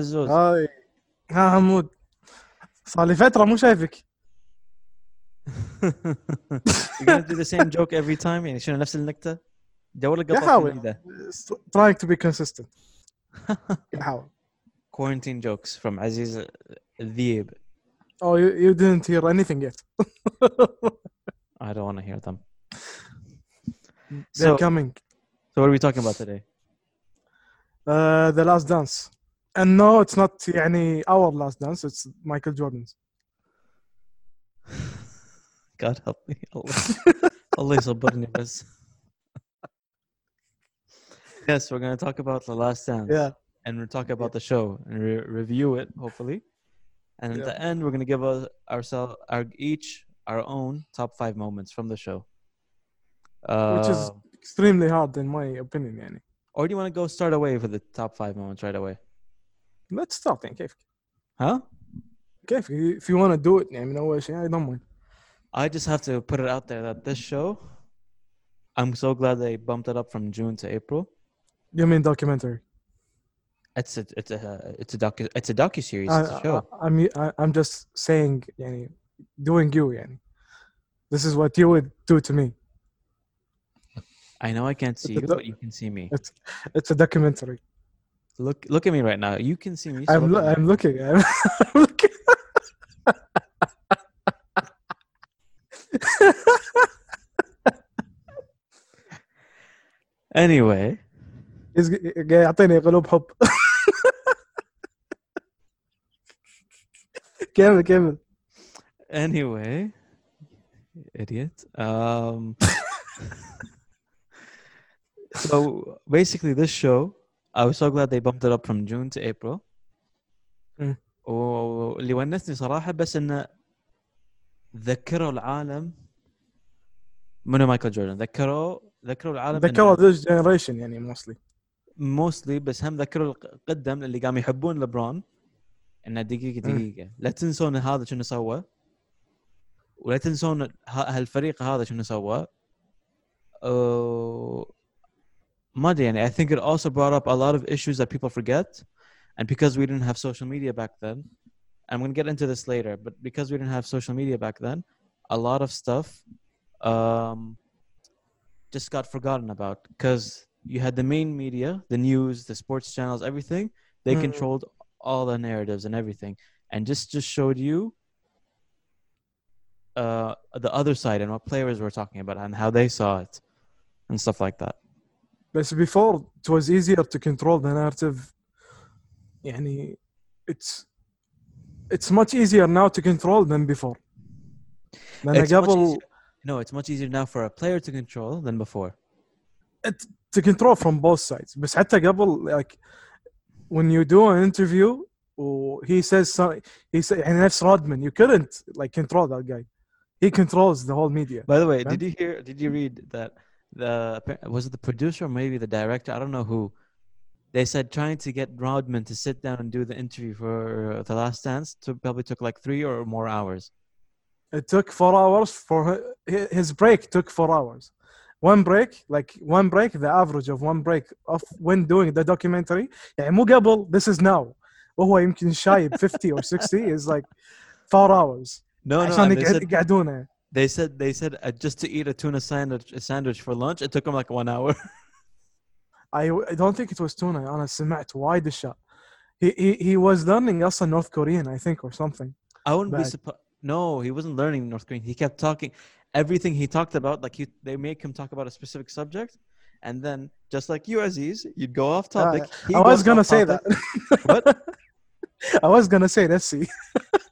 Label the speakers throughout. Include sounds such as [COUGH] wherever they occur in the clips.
Speaker 1: عزوز
Speaker 2: هاي ها حمود صار لي فتره مو شايفك
Speaker 1: You're gonna do the same joke every time يعني شنو نفس النكته؟ دور لك. جديدة
Speaker 2: trying to be consistent يحاول
Speaker 1: quarantine jokes from عزيز الذيب
Speaker 2: oh you, you didn't hear anything yet
Speaker 1: I don't want to hear them
Speaker 2: they're
Speaker 1: So,
Speaker 2: coming
Speaker 1: so what are we talking about today?
Speaker 2: uh, the last dance and no it's not يعني our last dance it's Michael Jordan's [SIGHS]
Speaker 1: God help me [LAUGHS] الله [LAUGHS] الله يصبرني [LAUGHS] بس Yes, we're going to talk about the last dance.
Speaker 2: yeah
Speaker 1: and we'll talk about the show and re- review it hopefully and at
Speaker 2: Yeah.
Speaker 1: the end we're going to give us ourselves our each our own top five moments from the show uh,
Speaker 2: Which is- extremely hard in my opinion يعني
Speaker 1: or do you want to go start away for the top five moments right away
Speaker 2: let's start يعني كيف
Speaker 1: huh
Speaker 2: كيف if you want to do it يعني من اول شيء I don't mind
Speaker 1: i just have to put it out there that this show i'm so glad they bumped it up from june to april
Speaker 2: you mean documentary
Speaker 1: it's a it's a it's a docu it's a docu series
Speaker 2: I,
Speaker 1: it's a show
Speaker 2: I, I'm I, I'm just saying يعني doing you يعني this is what you would do to me
Speaker 1: i know i can't see
Speaker 2: a
Speaker 1: you
Speaker 2: doc-
Speaker 1: but you can see me
Speaker 2: it's a documentary
Speaker 1: look look at me right now you can see me so
Speaker 2: I'm
Speaker 1: look
Speaker 2: lo-
Speaker 1: at me.
Speaker 2: I'm looking I'm [LAUGHS] looking
Speaker 1: anyway
Speaker 2: He's g- قاعد يعطيني قلوب حب كمل كمل
Speaker 1: Anyway, idiot. Um, [LAUGHS] so basically, this show, I was so glad they bumped it up from June to April. واللي ونسني صراحة بس إنه ذكروا العالم منو مايكل جوردن؟ ذكروا ذكروا العالم
Speaker 2: ذكروا this generation يعني mostly.
Speaker 1: موستلي بس هم ذكروا القدم اللي قام يحبون لبرون. إنه
Speaker 2: دقيقة.
Speaker 1: دقيقة. لا تنسون هذا شنو سوى. ولا تنسون هالفريق هذا شنو سوى. Money. And I think it also brought up a lot of issues that people forget. And because we didn't have social media back then, I'm going to get into this later, but because we didn't have social media back then, a lot of stuff um, just got forgotten about because you had the main media, the news, the sports channels, everything. They
Speaker 2: mm.
Speaker 1: controlled all the narratives and everything. And just just showed you uh, the other side and what players were talking about and how they saw it and stuff like that.
Speaker 2: But before it was easier to control the narrative يعني it's it's much easier now to control than before لأن
Speaker 1: It's much
Speaker 2: قبل
Speaker 1: easier- no, it's much easier now for a player to control than before.
Speaker 2: it, to control from both sides بس حتى قبل like when you do an interview و he says some, he say, يعني نفس Rodman you couldn't like control that guy he controls the whole media
Speaker 1: By the way,
Speaker 2: Yeah.
Speaker 1: did you hear? Did you read that the was it the producer or maybe the director? I don't know who. They said trying to get Rodman to sit down and do the interview for the Last Dance took probably took like three or more hours.
Speaker 2: it took four hours for hi- his break took four hours one break like one break the average of one break of when doing the documentary يعني مو قبل this is now وهو يمكن شايب 50 or 60 is like four hours
Speaker 1: No, no.
Speaker 2: عشان
Speaker 1: and they,
Speaker 2: يقعد-
Speaker 1: said,
Speaker 2: يقعدونه
Speaker 1: they said they said uh, just to eat a tuna sandwich, a sandwich for lunch, it took them like one hour. [LAUGHS]
Speaker 2: I, I don't think it was tuna انا سمعت وايد اشياء he, he, he was learning اصلا North Korean I think or something
Speaker 1: I wouldn't be
Speaker 2: Bad.
Speaker 1: surprised. No, he wasn't learning North Korean. He kept talking. Everything he talked about, like he, they make him talk about a specific subject, and then just like you, Aziz, you'd go off topic. he
Speaker 2: I was
Speaker 1: goes
Speaker 2: gonna
Speaker 1: off
Speaker 2: say
Speaker 1: topic.
Speaker 2: that
Speaker 1: What? [LAUGHS]
Speaker 2: I was gonna say let's see [LAUGHS]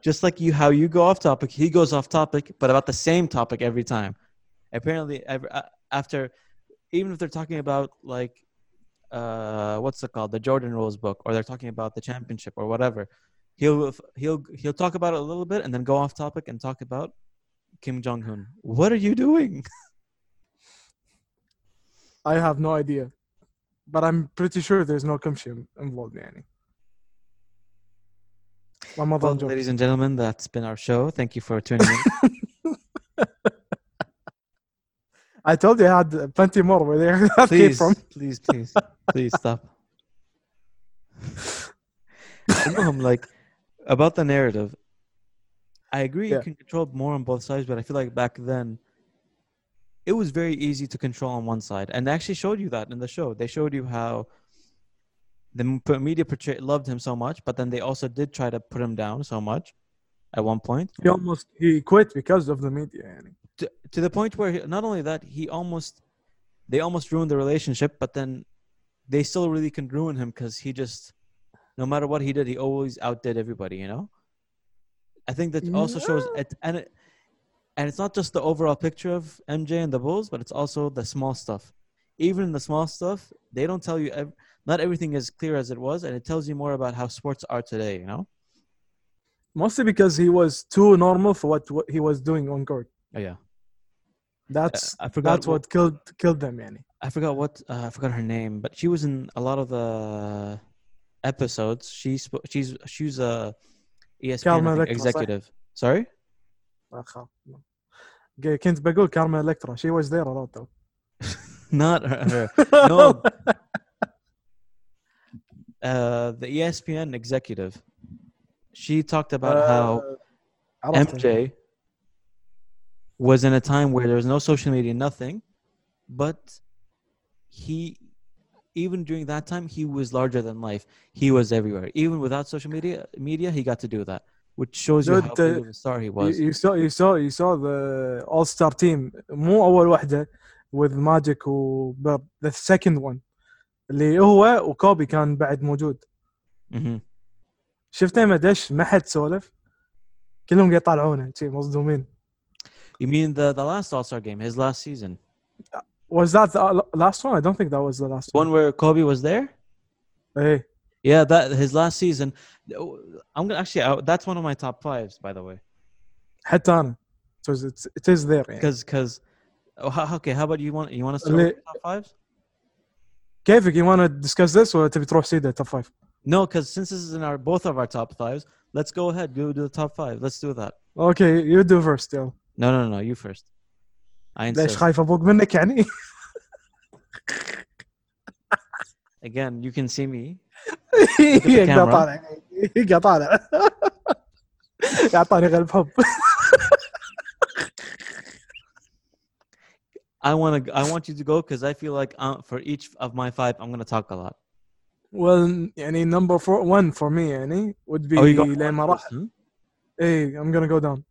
Speaker 1: just like you, how you go off topic, he goes off topic, but about the same topic every time. Apparently, uh, after even if they're talking about like uh, what's it called, the Jordan Rules book, or they're talking about the championship or whatever, he'll he'll he'll talk about it a little bit and then go off topic and talk about Kim Jong Un. What are you doing? [LAUGHS]
Speaker 2: I have no idea, but I'm pretty sure there's no kimchi involved, Yanni
Speaker 1: well, ladies and gentlemen, that's been our show. Thank you for tuning in. [LAUGHS]
Speaker 2: I told you I had uh, plenty more over there. [LAUGHS]
Speaker 1: please,
Speaker 2: from. [LAUGHS]
Speaker 1: please, please, please stop. I know I'm like about the narrative. I agree
Speaker 2: yeah.
Speaker 1: you can control more on both sides, but I feel like back then it was very easy to control on one side. And they actually showed you that in the show. They showed you how the media portrayed loved him so much, but then they also did try to put him down so much at one point.
Speaker 2: He almost he quit because of the media.
Speaker 1: To, to the point where he, not only that he almost they almost ruined the relationship, but then they still really can ruin him because he just no matter what he did, he always outdid everybody. You know, I think that also yeah. shows it, and it, and it's not just the overall picture of MJ and the Bulls, but it's also the small stuff. Even in the small stuff, they don't tell you. Every, not everything is clear as it was and it tells you more about how sports are today you know
Speaker 2: mostly because he was too normal for what, what he was doing on court
Speaker 1: oh yeah
Speaker 2: that's
Speaker 1: i forgot
Speaker 2: that's what killed killed them يعني.
Speaker 1: I forgot what uh, I forgot her name, but she was in a lot of the episodes. She's she's she's a E ESPN I
Speaker 2: Carmen
Speaker 1: think,
Speaker 2: Electra, صح؟
Speaker 1: executive. Sorry,
Speaker 2: آخر. كنت بقول كارما الكترا she was there a lot though [LAUGHS]
Speaker 1: not her. her. [LAUGHS] No. Uh, the ESPN executive. She talked about how
Speaker 2: Uh, عرفت.
Speaker 1: MJ was in a time where there was no social media, nothing, but he, even during that time, he was larger than life. He was everywhere. Even without social media, media, he got to do that, which shows you how
Speaker 2: Dude,
Speaker 1: big
Speaker 2: uh,
Speaker 1: of a star he
Speaker 2: You,
Speaker 1: was.
Speaker 2: you saw you saw you saw the all star team مو اول واحده with Magic و Bird the second one اللي هو وكوبي كان بعد موجود
Speaker 1: hmm
Speaker 2: شفت لما دش ما حد سولف كلهم قاعد يطالعونه شي مصدومين
Speaker 1: You mean the the last All Star game, his last season,
Speaker 2: was that the last one I don't think that was the last
Speaker 1: one where Kobe was there?
Speaker 2: ايه
Speaker 1: Yeah, that his last season. I'm gonna actually. I, that's one of my top fives, by the way.
Speaker 2: حتى انا it, was, it's, it is there يعني.
Speaker 1: Because because. Oh, how, okay, how about you want you want to start
Speaker 2: اللي-
Speaker 1: with your top fives?
Speaker 2: كيفك you want to discuss this ولا تبي تروح سيده توب فايف
Speaker 1: No, because since this is in our both of our top fives, let's go ahead. Go do the top five. Let's do that.
Speaker 2: اوكي you do first يلا
Speaker 1: No, no, no. You first. I
Speaker 2: ليش
Speaker 1: insist.
Speaker 2: خايف ابوق منك يعني
Speaker 1: Again, you can see me.
Speaker 2: قاعد
Speaker 1: camera.
Speaker 2: طالع قاعد طالع قاعد طالع قلب حب
Speaker 1: I want to. I want you to go because I feel like uh, for each of my five, I'm gonna talk a lot.
Speaker 2: well يعني number four one for me يعني would be
Speaker 1: Oh, you go
Speaker 2: لما راح
Speaker 1: first, hmm?
Speaker 2: ايه I'm gonna go down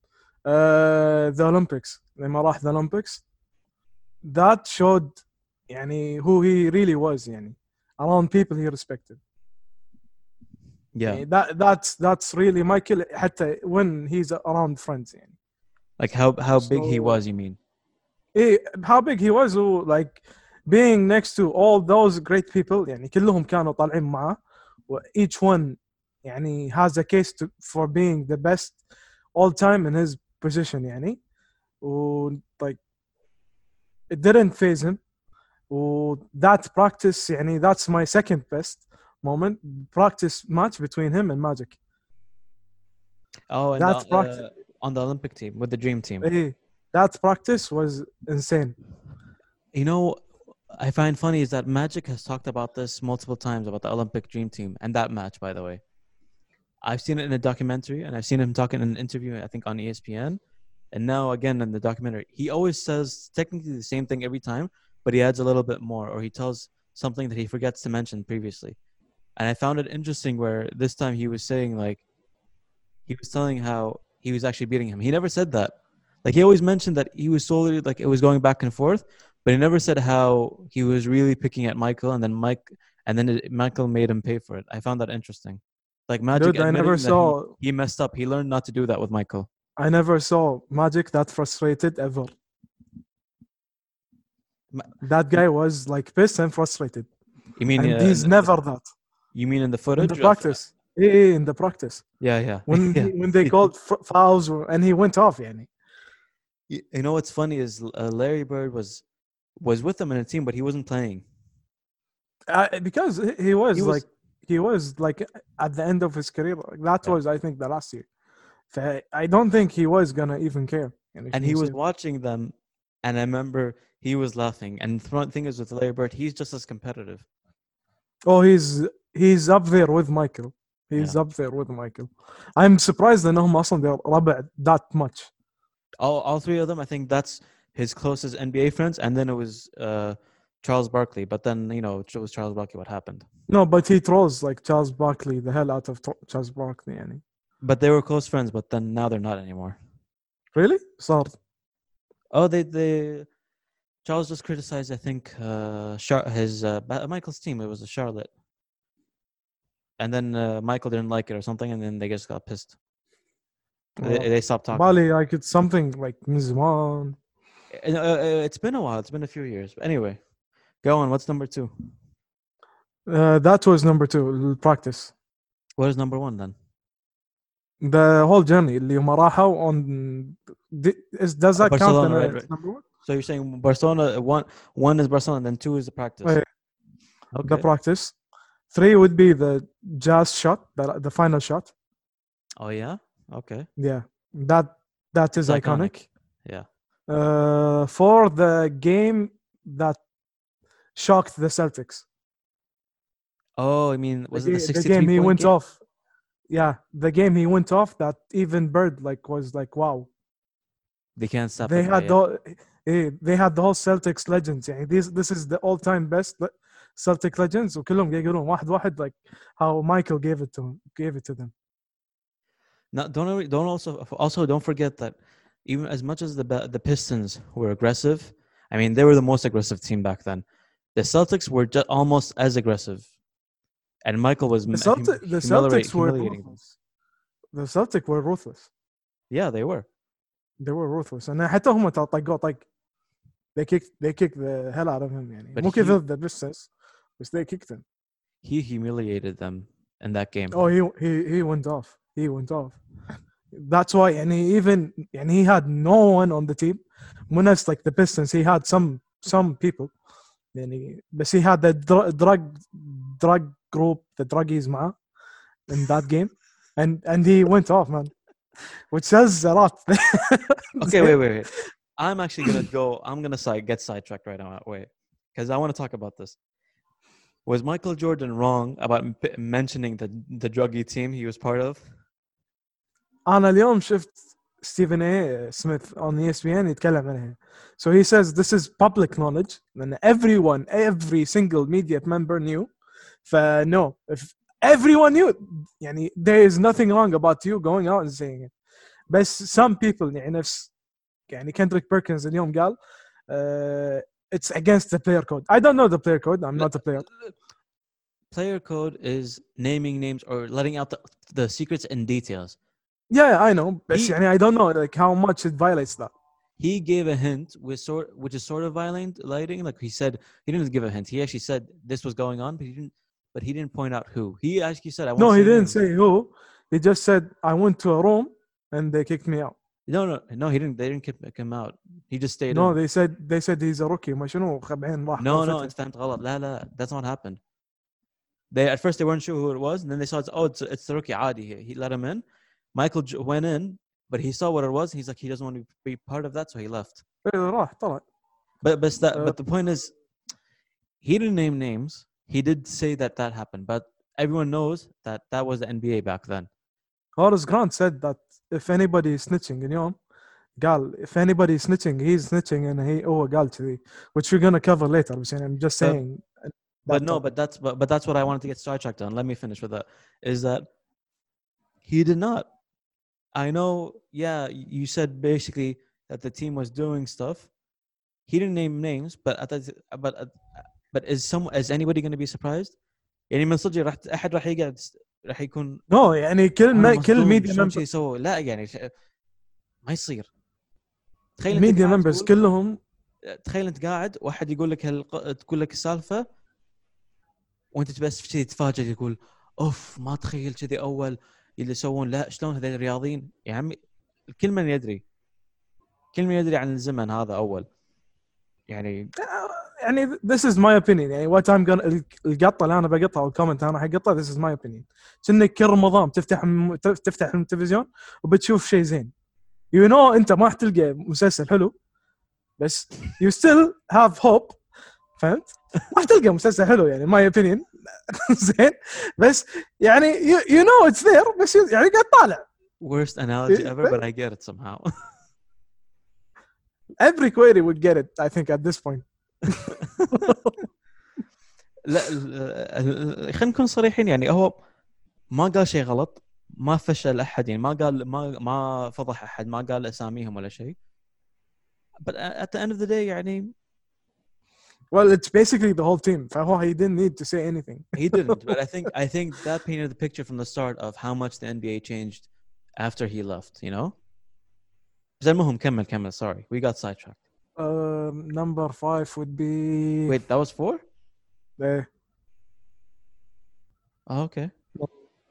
Speaker 2: uh, the Olympics لما راح the Olympics that showed يعني who he really was يعني around people he respected
Speaker 1: Yeah,
Speaker 2: يعني that that's that's really Michael حتى when he's around friends يعني
Speaker 1: like how how big he
Speaker 2: So-
Speaker 1: was. You mean?
Speaker 2: how big he was like being next to all those great people يعني كلهم كانوا طالعين معه و each one يعني has a case to, for being the best all time in his position يعني و like it didn't faze him و that practice يعني that's my second best moment practice match between him and Magic.
Speaker 1: Oh, and
Speaker 2: that's
Speaker 1: the. Uh, on the Olympic team with the Dream Team.
Speaker 2: إيه that practice was insane
Speaker 1: You know, I find funny is that Magic has talked about this multiple times about the Olympic Dream Team and that match, by the way. I've seen it in a documentary and I've seen him talking in an interview, I think on ESPN. And now again in the documentary, he always says technically the same thing every time, but he adds a little bit more or he tells something that he forgets to mention previously. And I found it interesting where this time he was saying like he was telling how he was actually beating him. He never said that. Like he always mentioned that he was solely like it was going back and forth, but he never said how he was really picking at Michael, and then Mike, and then it, Michael made him pay for it. I found that interesting. Like Magic,
Speaker 2: Dude, I never saw
Speaker 1: he, he messed up. He learned not to do that with Michael.
Speaker 2: I never saw Magic that frustrated ever.
Speaker 1: Ma-
Speaker 2: That guy was like pissed and frustrated,
Speaker 1: You mean
Speaker 2: and
Speaker 1: uh,
Speaker 2: he's
Speaker 1: in-
Speaker 2: never that
Speaker 1: You mean in the
Speaker 2: in
Speaker 1: footage?
Speaker 2: the practice. Yeah, yeah, in the practice
Speaker 1: Yeah, yeah.
Speaker 2: when [LAUGHS]
Speaker 1: yeah.
Speaker 2: he, when they called [LAUGHS] fouls and he went off. Yani
Speaker 1: You you know what's funny is uh, Larry Bird was was with them in a team, but he wasn't playing.
Speaker 2: Uh, because he- he was,
Speaker 1: He was-
Speaker 2: like he was like at the end of his career. Like, that
Speaker 1: Yeah.
Speaker 2: was I think the last year. So I don't think he was gonna even care. yani,
Speaker 1: and
Speaker 2: if
Speaker 1: he
Speaker 2: you
Speaker 1: was
Speaker 2: see.
Speaker 1: watching them, and I remember he was laughing. And the fun thing is with Larry Bird, he's just as competitive.
Speaker 2: Oh, he's he's up there with Michael. he's up there with Michael I'm surprised انهم اصلا they're ربع that much
Speaker 1: all, all three of them. I think that's his closest NBA friends, and then it was uh, Charles Barkley. But then you know it was Charles Barkley. What happened?
Speaker 2: No, but he throws like Charles Barkley the hell out of Charles Barkley. Any?
Speaker 1: But they were close friends, but then now they're not anymore.
Speaker 2: Really? Sorry.
Speaker 1: Oh, they they Charles just criticized, I think, uh, his uh, Michael's team. It was a Charlotte, and then uh, Michael didn't like it or something, and then they just got pissed. They,
Speaker 2: Oh.
Speaker 1: they stopped talking.
Speaker 2: بالي like it's something like من زمان
Speaker 1: Uh, uh, it's been a while. It's been a few years. But anyway, go on. What's number two?
Speaker 2: uh, that was number two the practice
Speaker 1: What is number one then?
Speaker 2: the whole journey اللي هم راحوا on di- is, does that count
Speaker 1: Barcelona,
Speaker 2: in,
Speaker 1: right,
Speaker 2: uh,
Speaker 1: right.
Speaker 2: number one
Speaker 1: So you're saying Barcelona uh, one one is Barcelona, and then two is the practice.
Speaker 2: Right.
Speaker 1: Okay.
Speaker 2: the practice three would be the jazz shot the, the final shot
Speaker 1: oh yeah. Okay.
Speaker 2: Yeah, that that is
Speaker 1: It's
Speaker 2: iconic.
Speaker 1: iconic. Yeah.
Speaker 2: Uh, for the game that shocked the Celtics,
Speaker 1: Oh, I mean, was
Speaker 2: the,
Speaker 1: it the
Speaker 2: ga-
Speaker 1: 63
Speaker 2: the game he
Speaker 1: point
Speaker 2: went
Speaker 1: game?
Speaker 2: off. Yeah, the game he went off. That even Bird like was like, wow.
Speaker 1: They can't stop.
Speaker 2: they
Speaker 1: that guy,
Speaker 2: had
Speaker 1: yeah.
Speaker 2: the eh, they had the whole Celtics legends. يعني this this is the all time best le- Celtic legends وكلهم قاعد يقولون واحد واحد like how Michael gave it to him, gave it to them.
Speaker 1: No, don't worry- don't also also don't forget that even as much as the Ba- the Pistons were aggressive, I mean they were the most aggressive team back then. The Celtics were just almost as aggressive, and Michael was
Speaker 2: The,
Speaker 1: m-
Speaker 2: Celtic,
Speaker 1: hum-
Speaker 2: the
Speaker 1: humiliate-
Speaker 2: Celtics were
Speaker 1: humiliating them.
Speaker 2: ruthless. The Celtic were ruthless.
Speaker 1: Yeah, they were.
Speaker 2: they were ruthless and حتى هم ترى طقوا طق they kicked they kicked the hell out of him يعني
Speaker 1: But
Speaker 2: مو
Speaker 1: he-
Speaker 2: كذا the Pistons بس they kicked him
Speaker 1: He humiliated them in that game.
Speaker 2: oh he he he went off he went off. That's why, and he even and he had no one on the team. Munas like the Pistons, he had some some people. Then he, but he had the dr- drug drug group, the druggies ma, in that game, and and he went off, man, which says a lot. [LAUGHS]
Speaker 1: okay, wait, wait, wait. I'm actually gonna go. I'm gonna side, get sidetracked right now. Wait, because I want to talk about this. Was Michael Jordan wrong about mentioning the the druggy team he was part of?
Speaker 2: انا اليوم شفت ستيفن اي سميث on E ESPN يتكلم عنها so he says this is public knowledge and everyone every single media member knew ف no if everyone knew يعني there is nothing wrong about you going out and saying it بس some people يعني نفس يعني كندريك بيركنز اليوم قال uh, it's against the player code I don't know the player code I'm not a player
Speaker 1: Player code is naming names or letting out the, the secrets and details.
Speaker 2: yeah I know بس
Speaker 1: He-
Speaker 2: يعني I don't know like how much it violates that
Speaker 1: He gave a hint, with sort which is sort of violating. Like he said, he didn't give a hint. He actually said this was going on, but he didn't. But he didn't point out who. He actually said, "I won't
Speaker 2: No, he didn't
Speaker 1: names."
Speaker 2: say who. He just said I went to a room and they kicked me out.
Speaker 1: No, no, no. He didn't. They didn't kick kick him out. He just stayed.
Speaker 2: No,
Speaker 1: in.
Speaker 2: they said they said he's a rookie. ما شنو خبعين راح
Speaker 1: No, no,
Speaker 2: غرفته.
Speaker 1: انت فهمت غلط. لا, لا, that's not what happened. They at first they weren't sure who it was, and then they saw it's oh, it's it's the rookie Adi. He, he let him in. Michael J- went in, but he saw what it was. He's like he doesn't want to be part of that, so he left.
Speaker 2: إيه، راح طلع.
Speaker 1: But but that,
Speaker 2: Uh,
Speaker 1: but the point is, he didn't name names. He did say that that happened, but everyone knows that that was the NBA back then.
Speaker 2: Horace Grant said that if anybody is snitching اليوم قال if anybody is snitching he's snitching and he هو قال كذي which we're gonna cover later بس يعني I'm just
Speaker 1: Uh,
Speaker 2: saying
Speaker 1: But
Speaker 2: that
Speaker 1: no,
Speaker 2: topic.
Speaker 1: but that's but, but that's what I wanted to get sidetracked on. Let me finish with that. Is that he did not. I know. Yeah, you said basically that the team was doing stuff. He didn't name names, but at the, but but is some is anybody going to be surprised? يعني من صدق راح أحد راح يقعد راح يكون
Speaker 2: no يعني كل ما كل ميديا
Speaker 1: شلون
Speaker 2: ممبر
Speaker 1: شي سووا لا يعني ما يصير تخيل قاعد
Speaker 2: ممبرز كلهم
Speaker 1: تخيل أنت قاعد واحد يقول لك هالق... تقول لك السالفة وأنت بس كذي تتفاجئ تقول أوف ما تخيل كذي أول اللي يسوون لا شلون هذول رياضيين يا عمي كل من يدري. كل من يدري عن الزمن هذا أول. يعني
Speaker 2: يعني this is my opinion. يعني what I'm gonna ال- القطة اللي أنا بقطها أو الكومنت أنا حقطها this is my opinion. كأنك كل رمضان تفتح تفتح التلفزيون وبتشوف شيء زين. You know أنت ما راح تلقى مسلسل حلو بس you still have hope. فهمت؟ [LAUGHS] راح تلقى مسلسل حلو يعني my opinion. [LAUGHS] زين؟ بس يعني يو نو اتس ذير بس يعني قاعد طالع.
Speaker 1: Worst analogy ever, but I get it somehow. [LAUGHS]
Speaker 2: every query would get it I think at this point. [LAUGHS]
Speaker 1: لا خلينا نكون صريحين يعني هو ما قال شيء غلط ما فشل أحد يعني ما قال ما ما فضح أحد ما قال أساميهم ولا شيء. But at the end of the day يعني
Speaker 2: well it's basically the whole team فهو he didn't need to say anything [LAUGHS]
Speaker 1: he didn't but I think I think that painted the picture from the start of how much the NBA changed after he left you know بس المهم كمل كمل sorry we got sidetracked
Speaker 2: um, number five would be
Speaker 1: wait that was four
Speaker 2: uh,
Speaker 1: oh, okay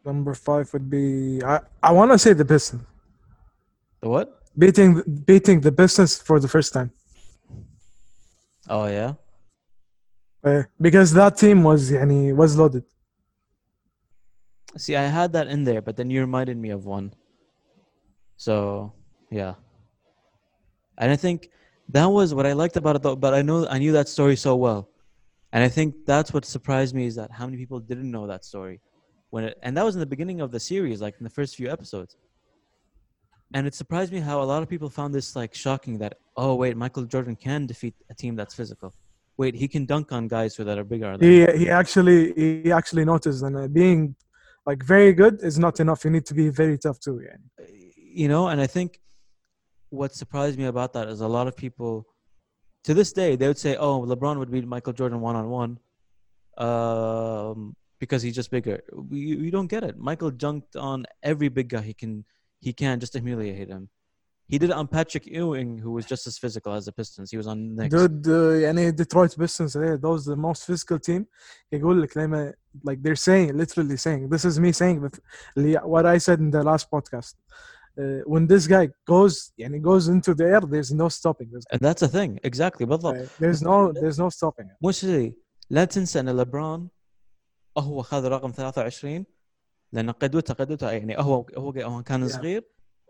Speaker 2: number five would be I, I want to say the Pistons
Speaker 1: the what
Speaker 2: beating beating the Pistons for the first time
Speaker 1: oh yeah
Speaker 2: uh, because that team was يعني was loaded
Speaker 1: See, I had that in there, but then you reminded me of one. So, yeah. And I think that was what I liked about it, though. But I know I knew that story so well, and I think that's what surprised me is that how many people didn't know that story when it, and that was in the beginning of the series, like in the first few episodes. And it surprised me how a lot of people found this like shocking that oh wait, Michael Jordan can defeat a team that's physical. wait, he can dunk on guys who that are bigger.
Speaker 2: He he actually he actually noticed, and uh, being like very good is not enough. You need to be very tough too. Yeah.
Speaker 1: You know, and I think what surprised me about that is a lot of people to this day they would say, "Oh, LeBron would beat Michael Jordan one on one." Because he's just bigger. You, we don't get it. Michael dunked on every big guy he can. He can just humiliate him. he did it on patrick ewing who was just as physical as the pistons he was on Knicks.
Speaker 2: dude uh, يعني Detroit Pistons eh, those the most physical team يقول لك لما like they're saying literally saying this is me saying that اللي- what I said in the last podcast uh, when this guy goes يعني goes into the air there's no stopping this
Speaker 1: and that's the thing exactly بالضبط
Speaker 2: guy. there's no there's no stopping it.
Speaker 1: مش زي لا تنسى ان لبران هو خذ رقم 23 لان قدوته قدوته يعني هو هو هو كان
Speaker 2: Yeah.
Speaker 1: صغير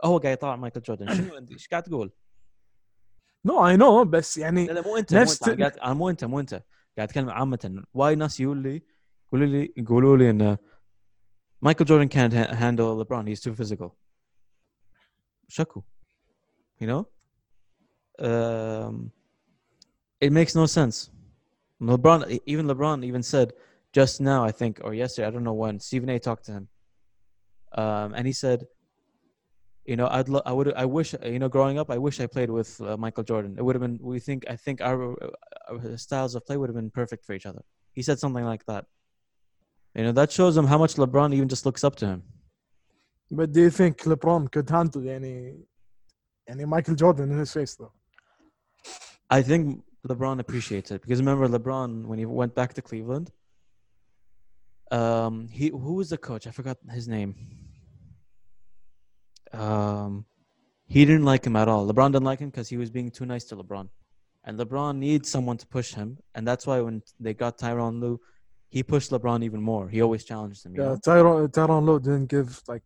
Speaker 1: هو قاعد يطلع مايكل جوردن شنو انت ايش قاعد تقول؟
Speaker 2: no I know بس يعني
Speaker 1: لا لا مو انت مو
Speaker 2: نفس
Speaker 1: انت أنا قاعد انا مو انت مو انت قاعد اتكلم عامه وايد ناس يقول لي يقولوا لي يقولوا لي ان مايكل جوردن can't ha- handle LeBron he's too physical شكو you know um, it makes no sense LeBron even LeBron even said just now I think or yesterday I don't know when Stephen A talked to him um, and he said you know, I'd lo- I would I wish you know growing up I wish I played with uh, Michael Jordan. It would have been we think I think our, our, styles of play would have been perfect for each other. He said something like that. You know that shows him how much LeBron even just looks up to him.
Speaker 2: But do you think LeBron could handle any any Michael Jordan in his face though?
Speaker 1: I think LeBron appreciates it because remember LeBron when he went back to Cleveland. Um, he who was the coach? I forgot his name um, he didn't like him at all. LeBron didn't like him because he was being too nice to LeBron. And LeBron needs someone to push him. And that's why when they got Tyronn Lue, he pushed LeBron even more. He always challenged him.
Speaker 2: Yeah. Tyronn, Tyronn Lue didn't give like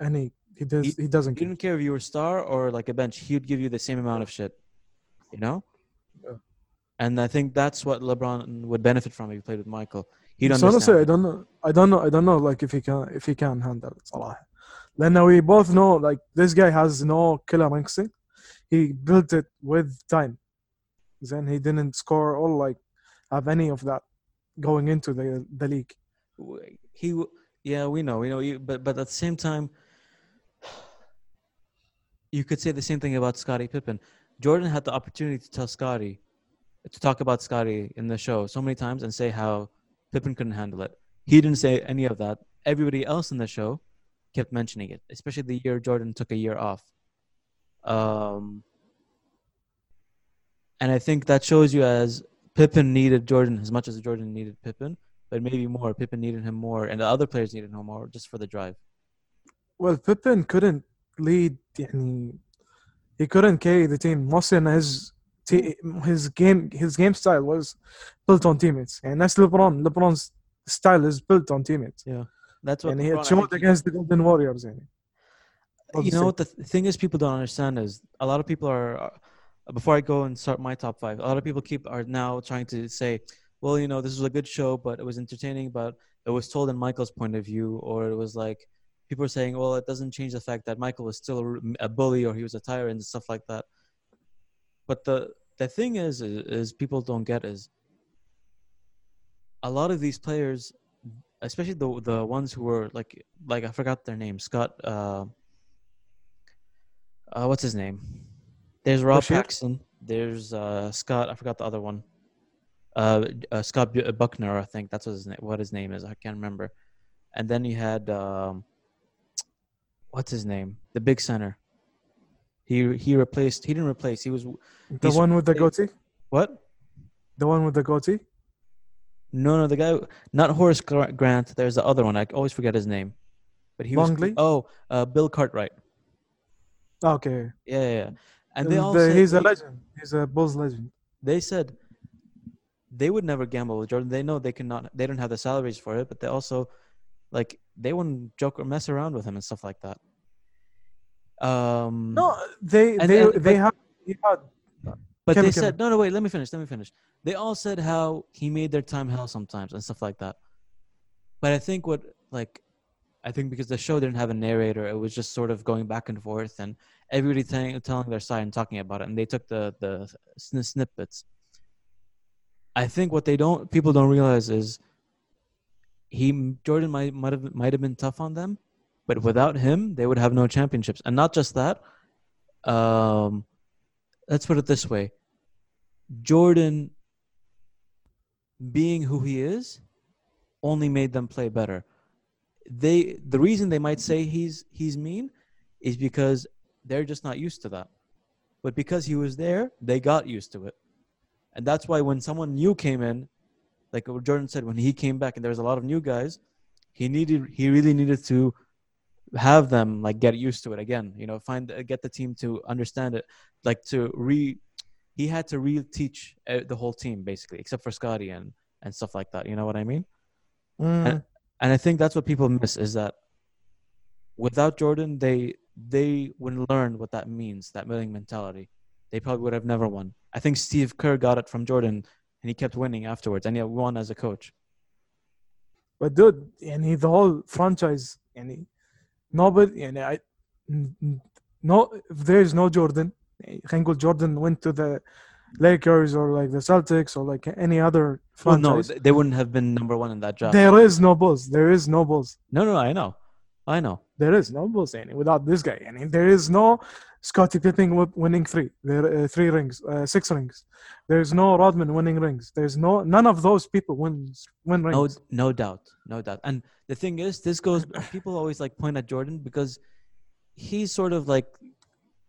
Speaker 2: any. He, does,
Speaker 1: he,
Speaker 2: he doesn't.
Speaker 1: He
Speaker 2: give.
Speaker 1: didn't care if you were a star or like a bench. He would give you the same amount of shit, you know.
Speaker 2: Yeah.
Speaker 1: And I think that's what LeBron would benefit from if he played with Michael. He'd
Speaker 2: so understand. Honestly, I don't know. I don't know. I don't know. Like if he can, if he can handle it, Salah لأن we both know like this guy has no killer instinct. He built it with time. Then he didn't score or like have any of that going into the the league.
Speaker 1: W- He, w- yeah, we know, we know. You, but but at the same time, you could say the same thing about Scottie Pippen. Jordan had the opportunity to tell Scottie, to talk about Scottie in the show so many times and say how Pippen couldn't handle it. He didn't say any of that. Everybody else in the show kept mentioning it, especially the year Jordan took a year off. Um, and I think that shows you as Pippen needed Jordan as much as Jordan needed Pippen, but maybe more. Pippen needed him more, and the other players needed him more just for the drive.
Speaker 2: Well, Pippen couldn't lead. يعني, he couldn't carry the team. Mostly in his te- his game his game style was built on teammates. And that's LeBron. LeBron's style is built on teammates.
Speaker 1: That's what
Speaker 2: And he
Speaker 1: LeBron-
Speaker 2: had
Speaker 1: I
Speaker 2: showed
Speaker 1: think he-
Speaker 2: against the Golden Warriors. يعني.
Speaker 1: you know what the th- thing is people don't understand is a lot of people are are- before i go and start my top five a lot of people keep are now trying to say well, you know, this was a good show, but it was entertaining, but it was told in Michael's point of view, or it was like people were saying, well, it doesn't change the fact that Michael was still a, a bully or he was a tyrant and stuff like that. But the the thing is, is, is people don't get is a lot of these players, especially the the ones who were like like I forgot their name, Scott. Uh, uh, what's his name? There's Rob? Paxson. There's uh, Scott. I forgot the other one. Uh, uh, Scott Bu- Buckner, I think that's what his name. What his name is, I can't remember. And then you had um, what's his name? The big center. He he replaced. He didn't replace. He was
Speaker 2: The one with the goatee.
Speaker 1: what?
Speaker 2: The one with the goatee.
Speaker 1: No, no, the guy, not Horace Grant. There's the other one. I always forget his name. But he
Speaker 2: Longley?
Speaker 1: was. Oh, uh, Bill Cartwright.
Speaker 2: Okay.
Speaker 1: Yeah, yeah. yeah. And they all
Speaker 2: The-
Speaker 1: said,
Speaker 2: he's a legend. He's a Bulls legend.
Speaker 1: they said they would never gamble with Jordan. They know they cannot. They don't have the salaries for it, but they also like they wouldn't joke or mess around with him and stuff like that. Um,
Speaker 2: No, they
Speaker 1: And-
Speaker 2: they
Speaker 1: and-
Speaker 2: they
Speaker 1: but-
Speaker 2: had he had
Speaker 1: but
Speaker 2: Kevin,
Speaker 1: they
Speaker 2: Kevin.
Speaker 1: said no, no. Wait, let me finish. Let me finish. They all said how he made their time hell sometimes and stuff like that. But I think what like, I think because the show didn't have a narrator, it was just sort of going back and forth and everybody telling telling their side and talking about it, and they took the the sn- snippets. I think what they don't people don't realize is he Jordan might might have might have been tough on them, but without him, they would have no championships. And not just that. Um, let's put it this way: Jordan, being who he is, only made them play better. They the reason they might say he's he's mean is because they're just not used to that. But because he was there, they got used to it. And that's why when someone new came in, like Jordan said, when he came back and there was a lot of new guys, he needed he really needed to have them like get used to it again you know find uh, get the team to understand it like to re he had to re-teach uh, the whole team basically except for scottie and and stuff like that you know what i mean?
Speaker 2: Mm.
Speaker 1: and, and i think that's what people miss is that without jordan they they wouldn't learn what that means that winning mentality. They probably would have never won. I think steve kerr got it from jordan and he kept winning afterwards and he won as a coach.
Speaker 2: But dude and he, the whole franchise and he, nobody يعني I n- n- no if there's no Jordan يعني خلينا نقول Jordan went to the Lakers or like the Celtics or like any other
Speaker 1: Well, no,
Speaker 2: franchise.
Speaker 1: th- they wouldn't have been number one in that job.
Speaker 2: there is no Bulls. There is no Bulls.
Speaker 1: No, no, I know, I know.
Speaker 2: There is no Bulls any without this guy. I mean, there is no Scottie Pippen winning three, there, uh, three rings, uh, six rings. There is no Rodman winning rings. There's no none of those people wins win rings.
Speaker 1: No, no doubt, no doubt. And the thing is, this goes. People always like point at Jordan because he's sort of like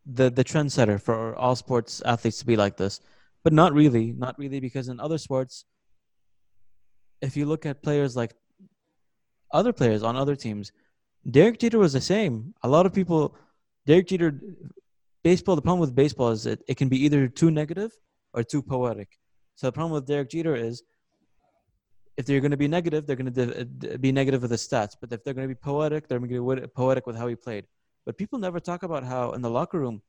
Speaker 1: the the trendsetter for all sports athletes to be like this, but not really, not really, because in other sports, if you look at players like other players on other teams Derek Jeter was the same. A lot of people, Derek Jeter, baseball. The problem with baseball is it, it can be either too negative or too poetic. So the problem with Derek Jeter is if they're going to be negative, they're going to uh, be negative with the stats. But if they're going to be poetic, they're going to be poetic with how he played. But people never talk about how in the locker room,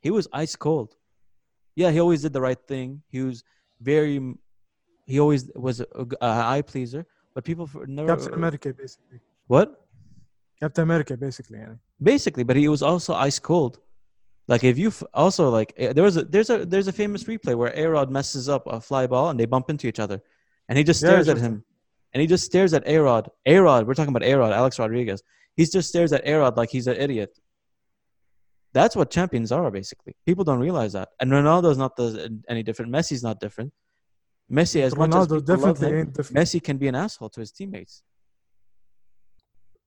Speaker 1: he was ice cold. Yeah, he always did the right thing. He was very, he always was a, a eye pleaser. But people never.
Speaker 2: Captain America basically.
Speaker 1: What?
Speaker 2: Captain America, basically. Yeah.
Speaker 1: Basically, but he was also ice cold. Like if you also like eh, there was a there's a there's a famous replay where Arod messes up a fly ball and they bump into each other, and he just stares at him, and he just stares at Arod. Arod, we're talking about Arod, Alex Rodriguez. He just stares at Arod like he's an idiot. That's what champions are basically. People don't realize that, and Ronaldo's not the, any different. Messi's not different. Messi, as
Speaker 2: Ronaldo
Speaker 1: much as
Speaker 2: definitely
Speaker 1: him,
Speaker 2: different.
Speaker 1: Messi can be an asshole to his teammates.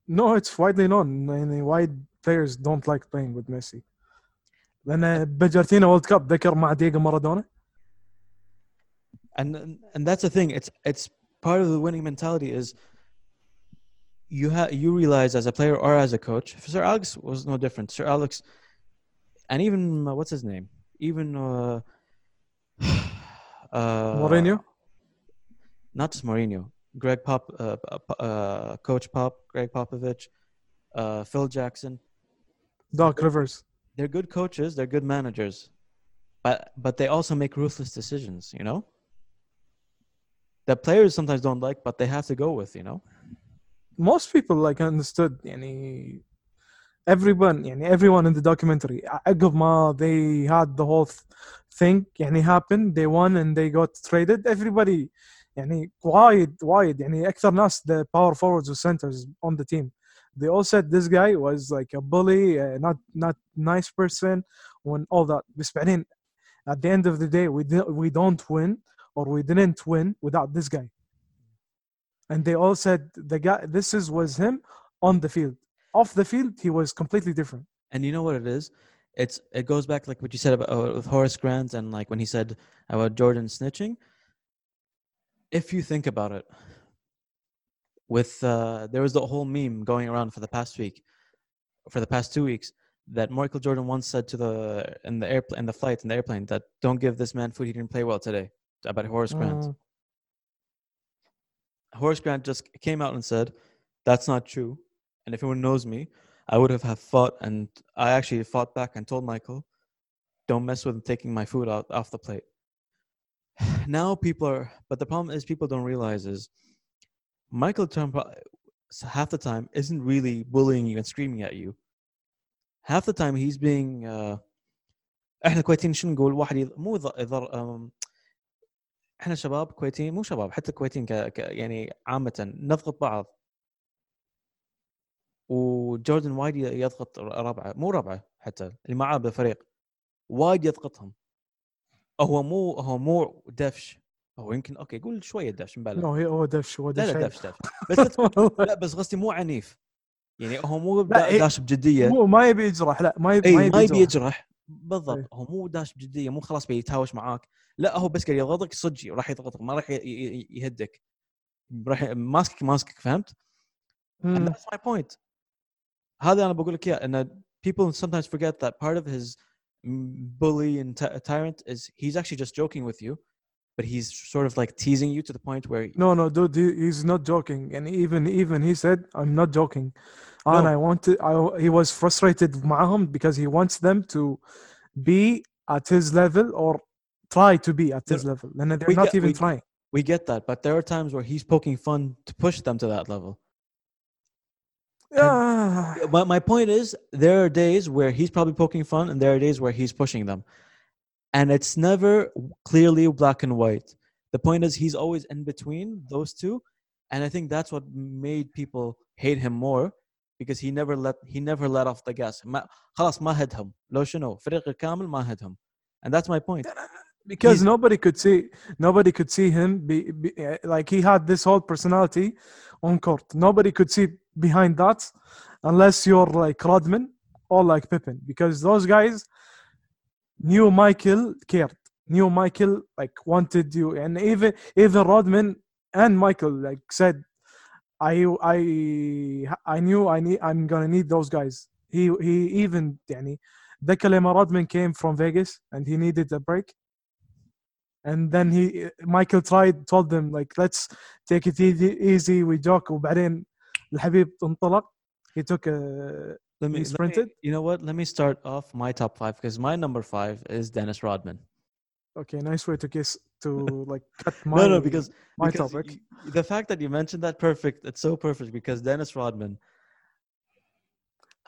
Speaker 2: No, it's widely known يعني why players don't like playing with Messi. لأن بجرتينا وورلد كاب ذكر مع دييغو مارادونا
Speaker 1: and and that's the thing it's it's part of the winning mentality is you have you realize as a player or as a coach sir alex was no different sir alex and even uh, what's his name even uh [SIGHS] uh
Speaker 2: Mourinho
Speaker 1: not just Mourinho, Gregg Pop, uh, uh, uh, Coach Pop, Gregg Popovich, Phil Jackson,
Speaker 2: Doc Rivers.
Speaker 1: They're good coaches. They're good managers, but but they also make ruthless decisions. You know. That players sometimes don't like, but they have to go with. You know.
Speaker 2: Most people like understood any. Everyone, يعني everyone in the documentary. عقب they had the whole thing يعني happened, they won and they got traded. Everybody يعني وايد وايد يعني اكثر ناس the power forwards and centers on the team they all said this guy was like a bully uh, not not nice person and all that بس بعدين at the end of the day we di- we don't win or we didn't win without this guy and they all said the guy this is was him on the field off the field he was completely different
Speaker 1: And you know what it is? It's it goes back like what you said about uh, with Horace Grant and like when he said about Jordan snitching. If you think about it, with uh, there was the whole meme going around for the past week, for the past two weeks, that Michael Jordan once said to the in the airplane in the flight in the airplane that don't give this man food. He didn't play well today. About Horace Grant.
Speaker 2: Mm.
Speaker 1: Horace Grant just came out and said, "That's not true." And if anyone knows me, I would have have fought, and I actually fought back and told Michael, "Don't mess with him taking my food out off the plate." [SIGHS] Now people are, but the problem is people don't realize is Michael Trump uh, s- half the time isn't really bullying you and screaming at you. Half the time he's being uh, احنا كويتيين شو نقول واحد يض- مو يض- يضر أم، احنا شباب كويتيين مو شباب حتى كويتيين ك... ك... يعني عامة نضغط بعض وجوردن وايد ي- يضغط ر- ربعه مو ربعه حتى اللي معاه بالفريق وايد يضغطهم هو مو هو مو دفش هو يمكن أوكي قول شوية دفش مبالغ.
Speaker 2: هي هو دفش هو
Speaker 1: لا
Speaker 2: دفش
Speaker 1: لا دفش دفش بس لا [LAUGHS] لا بس قصدي مو عنيف. يعني هو مو
Speaker 2: لا،
Speaker 1: داش بجدية.
Speaker 2: مو ما يبي يجرح لا ما يبي
Speaker 1: اي
Speaker 2: ما يبي يجرح.
Speaker 1: بالضبط.
Speaker 2: إي.
Speaker 1: هو مو داش بجدية مو خلاص بيتهاوش معاك. لا هو بس قاعد يضغطك صدقي وراح يضغطك ما راح يهدك. راح ماسكك ماسكك فهمت؟ That's my point. هذا أنا بقول لك إياه إن people sometimes forget that part of his bully and ty- tyrant is he's actually just joking with you, but he's sort of like teasing you to the point where
Speaker 2: No, no, dude, he, he's not joking, and even even he said, "I'm not joking," and
Speaker 1: No.
Speaker 2: I wanted. I he was frustrated معهم because he wants them to be at his level or try to be at
Speaker 1: No,
Speaker 2: his level, and they're
Speaker 1: we
Speaker 2: not
Speaker 1: get-
Speaker 2: even
Speaker 1: we-
Speaker 2: trying.
Speaker 1: we get that, but there are times where he's poking fun to push them to that level.
Speaker 2: Yeah,
Speaker 1: But my point is, there are days where he's probably poking fun, and there are days where he's pushing them, and it's never clearly black and white. The point is, he's always in between those two, and I think that's what made people hate him more because he never let he never let off the gas. ما خلاص ما هدهم لو شنو فريق الكامل ما هدهم, and that's my point.
Speaker 2: because
Speaker 1: He's,
Speaker 2: nobody could see nobody could see him be, be, eh, like he had this whole personality on court. Nobody could see behind that unless you're like rodman or like pippen because those guys knew michael cared knew michael like wanted you. And even even rodman and michael like said i i i knew i need i'm gonna need those guys. He he even danny ذكر rodman came from vegas and he needed a break and then he Michael tried told them like let's take it easy easy we joke وبعدين الحبيب انطلق he took a
Speaker 1: Let me,
Speaker 2: He
Speaker 1: let me-
Speaker 2: sprinted?
Speaker 1: you know what? Let me start off my top five because my number five is Dennis Rodman.
Speaker 2: okay nice way to kiss to [LAUGHS] like cut my
Speaker 1: no, no, because
Speaker 2: my
Speaker 1: because
Speaker 2: topic
Speaker 1: y- the fact that you mentioned that perfect it's so perfect because Dennis Rodman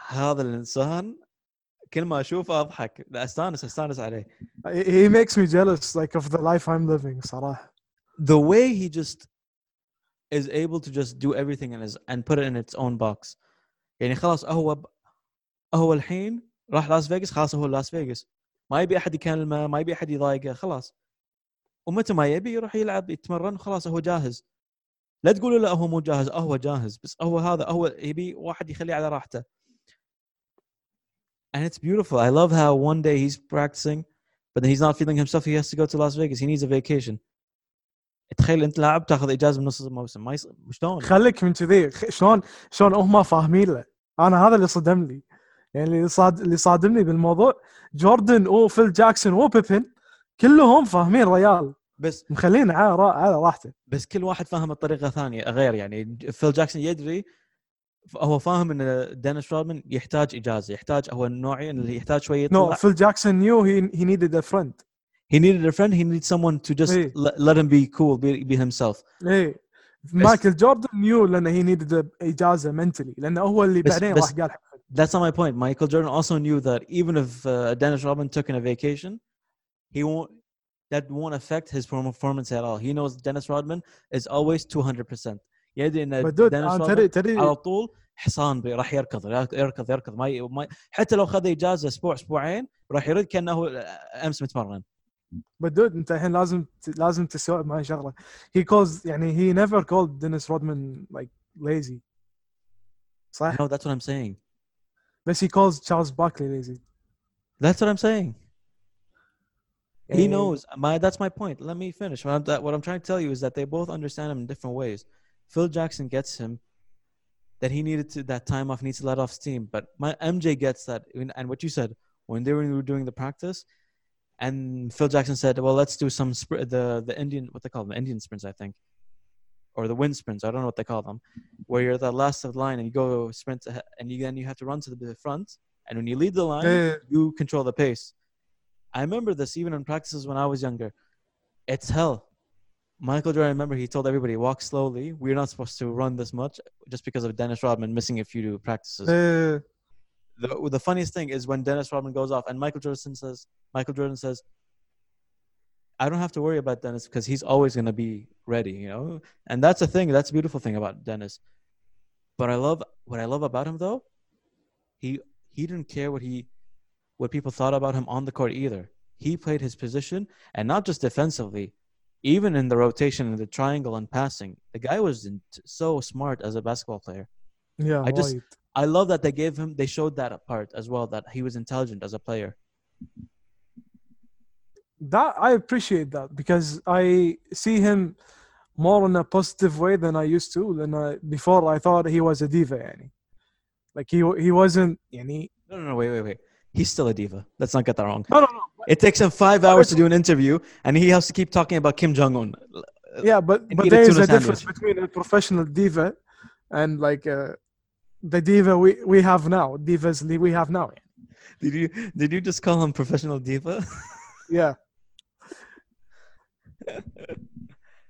Speaker 1: هذا الانسان كل ما أشوفه أضحك. لا أستانس أستانس عليه.
Speaker 2: He makes me jealous like of the life I'm living صراحة.
Speaker 1: The way he just is able to just do everything in his and put it in its own box. يعني خلاص هو ب... هو الحين راح لاس فيغاس خلاص هو لاس فيغاس ما يبي أحد يكلمه ما يبي أحد يضايقه خلاص. ومتى ما يبي يروح يلعب يتمرن وخلاص هو جاهز. لا تقولوا لا هو مو جاهز. هو جاهز بس هو هذا هو يبي واحد يخليه على راحته. And it's beautiful. I love how one day he's practicing but then he's not feeling himself. He has to go to Las Vegas. He needs a vacation. تخيل انت لاعب تاخذ إجازة من نص الموسم. ما يص... شلون
Speaker 2: خليك من كذي. شلون شلون هم فاهمين له. أنا هذا اللي صدمني يعني اللي صاد اللي صادمني بالموضوع جوردن وفيل جاكسون وبيبن كلهم فاهمين ريال.
Speaker 1: بس
Speaker 2: مخلين على على راحته.
Speaker 1: بس كل واحد فاهم بطريقه ثانية غير يعني فيل جاكسون يدري هو فاهم ان دينيس رودمان يحتاج اجازه يحتاج هو النوعي اللي يحتاج شويه
Speaker 2: نو
Speaker 1: يطلع
Speaker 2: فيل جاكسون knew he, he needed a friend
Speaker 1: He needed a friend. He needed someone to just
Speaker 2: Hey.
Speaker 1: let, let him be cool, be, be himself.
Speaker 2: ايه مايكل جوردن نيو لانه هي نيدد اجازه منتلي لانه هو اللي
Speaker 1: بس-
Speaker 2: بعدين
Speaker 1: بس-
Speaker 2: راح قال حق
Speaker 1: That's not my point. Michael Jordan also knew that even if uh, Dennis Rodman took in a vacation, he won't. That won't affect his performance at all. He knows Dennis Rodman is always 200%. يدري ان
Speaker 2: تدري تدري
Speaker 1: على طول حصان راح يركض يركض يركض ما, ي... ما ي- حتى لو خذ إجازة أسبوع أسبوعين راح يرد كأنه أمس متمرن
Speaker 2: بدود أنت الحين لازم ت- لازم تستوعب معي شغلة هي كولز يعني هي نيفر كولد دينيس رودمان لايك ليزي صح
Speaker 1: No, that's what I'm saying.
Speaker 2: بس هي كولز تشارلز باركلي ليزي
Speaker 1: That's what I'm saying. He knows. My that's my point. Let me finish. What I'm, what I'm trying to tell you is that they both understand him in different ways. Phil Jackson gets him that he needed to that time off needs to let off steam. But my MJ gets that, and what you said when they were doing the practice, and Phil Jackson said, "Well, let's do some the the Indian what they call them Indian sprints, I think, or the wind sprints. I don't know what they call them, where you're the last of the line and you go sprint ahead, and you, then you have to run to the front, and when you lead the line,
Speaker 2: yeah.
Speaker 1: you control the pace. I remember this even in practices when I was younger. It's hell Michael Jordan, remember, he told everybody, walk slowly. We're not supposed to run this much just because of Dennis Rodman missing a few practices.
Speaker 2: Uh,
Speaker 1: the, the funniest thing is when Dennis Rodman goes off and Michael Jordan says, Michael Jordan says, I don't have to worry about Dennis because he's always going to be ready, you know? And that's the thing. That's a beautiful thing about Dennis. But I love what I love about him though. He he didn't care what he what people thought about him on the court either. He played his position and not just defensively, even in the rotation in the triangle and passing, the guy was so smart as a basketball player.
Speaker 2: Yeah,
Speaker 1: I just
Speaker 2: right.
Speaker 1: I love that they gave him they showed that part as well that he was intelligent as a player.
Speaker 2: That I appreciate that because I see him more in a positive way than I used to. Than I, before, I thought he was a diva. Yani. Like he he wasn't. Yani.
Speaker 1: No, no, no. Wait, wait, wait he's still a diva. Let's not get that wrong.
Speaker 2: No, no, no.
Speaker 1: It takes him five hours to do an interview, and he has to keep talking about Kim Jong Un.
Speaker 2: Yeah, but but there is a
Speaker 1: sandwich.
Speaker 2: difference between a professional diva and like uh, the diva we, we have now, divas we have now.
Speaker 1: Did you did you just call him professional diva? [LAUGHS]
Speaker 2: yeah.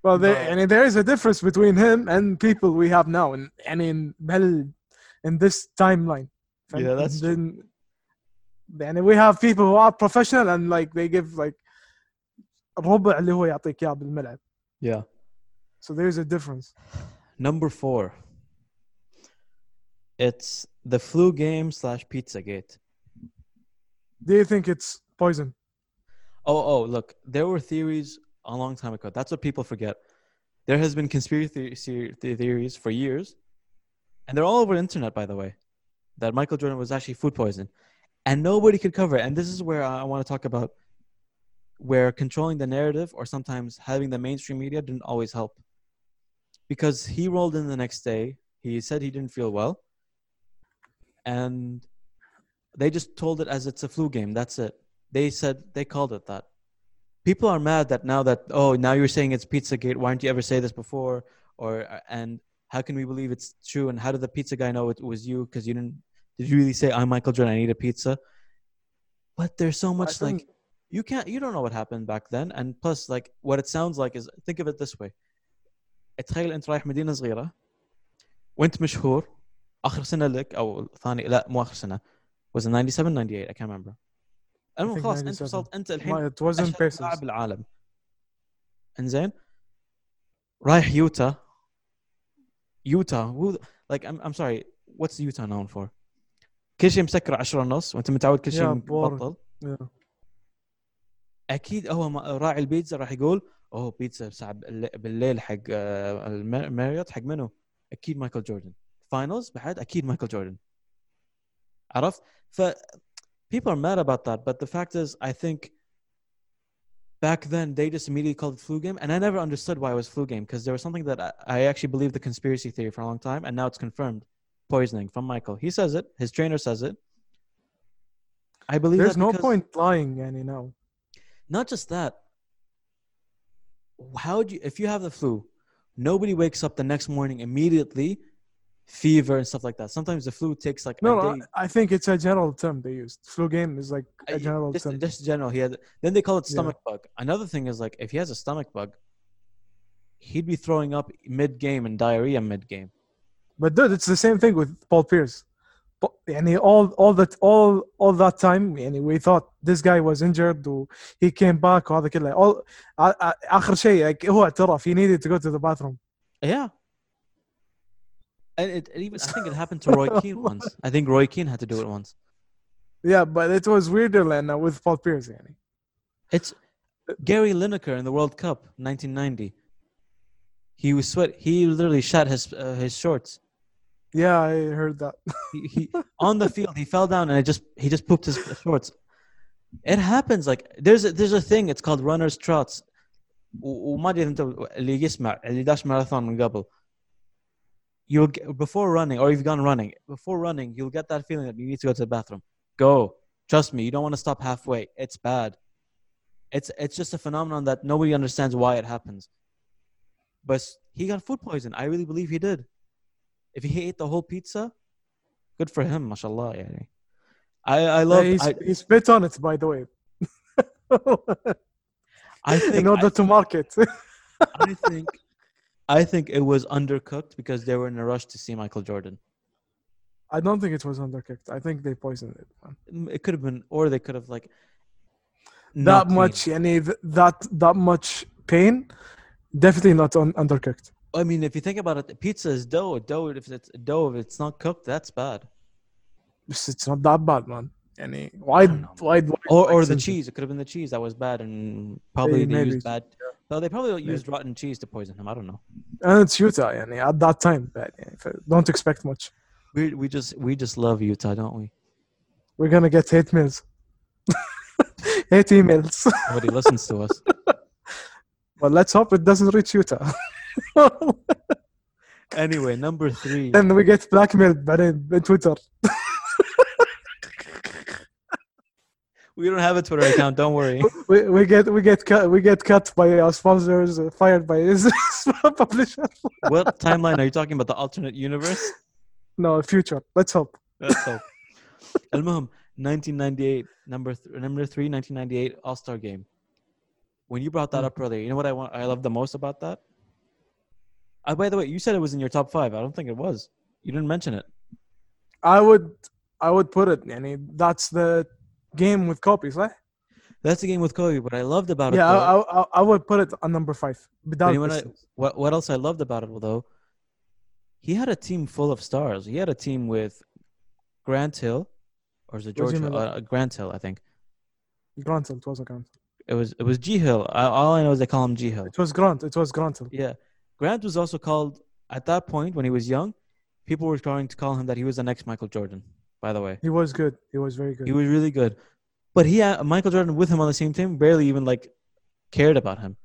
Speaker 2: well, there,
Speaker 1: no.
Speaker 2: I mean, there is a difference between him and people we have now, and and in in this timeline.
Speaker 1: Yeah, that's. True
Speaker 2: then, يعني we have people who are professional and like they give like ربع اللي هو يعطيك اياه بالملعب.
Speaker 1: yeah.
Speaker 2: So there is a difference.
Speaker 1: Number four. It's the flu game slash Pizzagate.
Speaker 2: Do you think it's poison?
Speaker 1: Oh, oh, look, there were theories a long time ago. That's what people forget. There has been conspiracy the- the- theories for years, and they're all over the internet, by the way, that Michael Jordan was actually food poisoned, and nobody could cover it. And this is where I want to talk about where controlling the narrative or sometimes having the mainstream media didn't always help. Because he rolled in the next day, he said he didn't feel well, and they just told it as it's a flu game. That's it they said they called it that. People are mad that now that oh now you're saying it's Pizzagate. Why didn't you ever say this before? Or and how can we believe it's true? And how did the pizza guy know it was you? Because you didn't. Did you really say I'm Michael Jordan? I need a pizza. But there's so much
Speaker 2: I
Speaker 1: like
Speaker 2: think-
Speaker 1: you can't. You don't know what happened back then. And plus, like what it sounds like is think of it this way. تخيل انت رايح مدينه صغيره وانت مشهور اخر سنه لك او ثاني لا مو اخر سنه was it 97 98 I can't remember المهم
Speaker 2: think
Speaker 1: خلاص انت
Speaker 2: 97.
Speaker 1: وصلت انت الحين
Speaker 2: ما- it wasn't
Speaker 1: اشهر
Speaker 2: Pacers.
Speaker 1: لاعب بالعالم انزين رايح يوتا يوتا who like I'm, I'm sorry what's Utah known for كل شيء مسكر 10 ونص وانت متعود كل شيء
Speaker 2: Yeah, boring.
Speaker 1: مبطل
Speaker 2: Yeah.
Speaker 1: اكيد هو ما- راعي البيتزا راح يقول اوه بيتزا الساعه بالليل- بالليل حق آه، المار- ماريوت حق منو؟ اكيد مايكل جوردن فاينلز بعد اكيد مايكل جوردن عرفت؟ ف people are mad about that but the fact is I think back then they just immediately called it flu game and I never understood why it was flu game because there was something that I, I actually believed the conspiracy theory for a long time and now it's confirmed poisoning from Michael he says it his trainer says it I believe
Speaker 2: There's no point lying, yani now.
Speaker 1: not just that how do you if you have the flu nobody wakes up the next morning immediately fever and stuff like that. Sometimes the flu takes like
Speaker 2: No. I think it's a general term they used. Flu game is like a general
Speaker 1: just,
Speaker 2: term.
Speaker 1: just general. He had. Then they call it
Speaker 2: Yeah.
Speaker 1: stomach bug. Another thing is like if he has a stomach bug, he'd be throwing up mid game and diarrhea mid game.
Speaker 2: But dude, it's the same thing with Paul Pierce. But يعني all all that all all that time يعني we thought this guy was injured و he came back وهذا كله all ع- ع- اخر شيء like, هو اعترف he needed to go to the bathroom
Speaker 1: Yeah. And it, it even I think it happened to Roy [LAUGHS] Keane once. I think Roy Keane had to do it once.
Speaker 2: yeah but it was weirder than uh, with Paul Pierce يعني
Speaker 1: It's Gary Lineker in the World Cup 1990. He was sweat. He literally shat his uh, his shorts.
Speaker 2: yeah I heard that
Speaker 1: He, he on the field he fell down and it just he just pooped his shorts. It happens like there's a, there's a thing it's called runners trots. و- وما ادري انت اللي يسمع اللي داش ماراثون من قبل. You'll get, before running or you've gone running before running you'll get that feeling that you need to go to the bathroom. Go. Trust me, you don't want to stop halfway. It's bad. It's it's just a phenomenon that nobody understands why it happens. But he got food poison. I really believe he did. if he ate the whole pizza, good for him, mashallah. Yani. I, I love. Yeah,
Speaker 2: he spits on it, by the way. [LAUGHS]
Speaker 1: I think,
Speaker 2: in order
Speaker 1: I
Speaker 2: to think, market. [LAUGHS]
Speaker 1: I think, I think it was undercooked because they were in a rush to see Michael Jordan.
Speaker 2: I don't think it was undercooked. I think they poisoned it.
Speaker 1: It could have been, or they could have like
Speaker 2: that much. Yani, that that much pain, definitely not undercooked.
Speaker 1: I mean, if you think about it, pizza is dough. Dough, if it's dough, if it's not cooked, that's bad. [LAUGHS]
Speaker 2: It's, not that bad, man. Any why why
Speaker 1: or, or the cheese? It could have been the cheese that was bad, and probably they, used bad. Yeah. They probably maybe. used rotten cheese to poison him. I don't know.
Speaker 2: And it's Utah, yani, at that time, but, uh, don't expect much.
Speaker 1: We we just we just love Utah, don't we?
Speaker 2: We're gonna get hate mails. [LAUGHS] hate emails.
Speaker 1: Nobody listens to us. [LAUGHS]
Speaker 2: But let's hope it doesn't reach Utah. [LAUGHS]
Speaker 1: Anyway, number three.
Speaker 2: then we get blackmailed بعدين in Twitter [LAUGHS]
Speaker 1: We don't have a Twitter account. Don't worry. [LAUGHS]
Speaker 2: we, we get we get cut we get cut by our sponsors uh, fired by his publisher
Speaker 1: What timeline are you talking about? The alternate universe?
Speaker 2: no future let's hope
Speaker 1: That's so. المهم 1998 number th- number three 1998 All Star Game. When you brought that up earlier, you know what I want? I love the most about that. uh, by the way, you said it was in your top five. I don't think it was. You didn't mention it.
Speaker 2: I would, I would put it. Yani, that's the game with Kobe, right?
Speaker 1: That's the game with Kobe. But I loved about it.
Speaker 2: Yeah, I, I, I would put it on number five.
Speaker 1: But what, I, what, what else I loved about it though? He had a team full of stars. He had a team with Grant Hill, or is it George? Hill? Uh, Grant Hill, I think.
Speaker 2: Grant Hill. It was a Grant.
Speaker 1: It was it was G Hill. I, all I know is they call him G Hill.
Speaker 2: It was Grant. It was Grant Hill.
Speaker 1: Yeah, Grant was also called at that point when he was young. People were trying to call him that he was the next Michael Jordan. By the way,
Speaker 2: He was good. He was very good.
Speaker 1: he was really good, but he had Michael Jordan with him on the same team. Barely even like cared about him.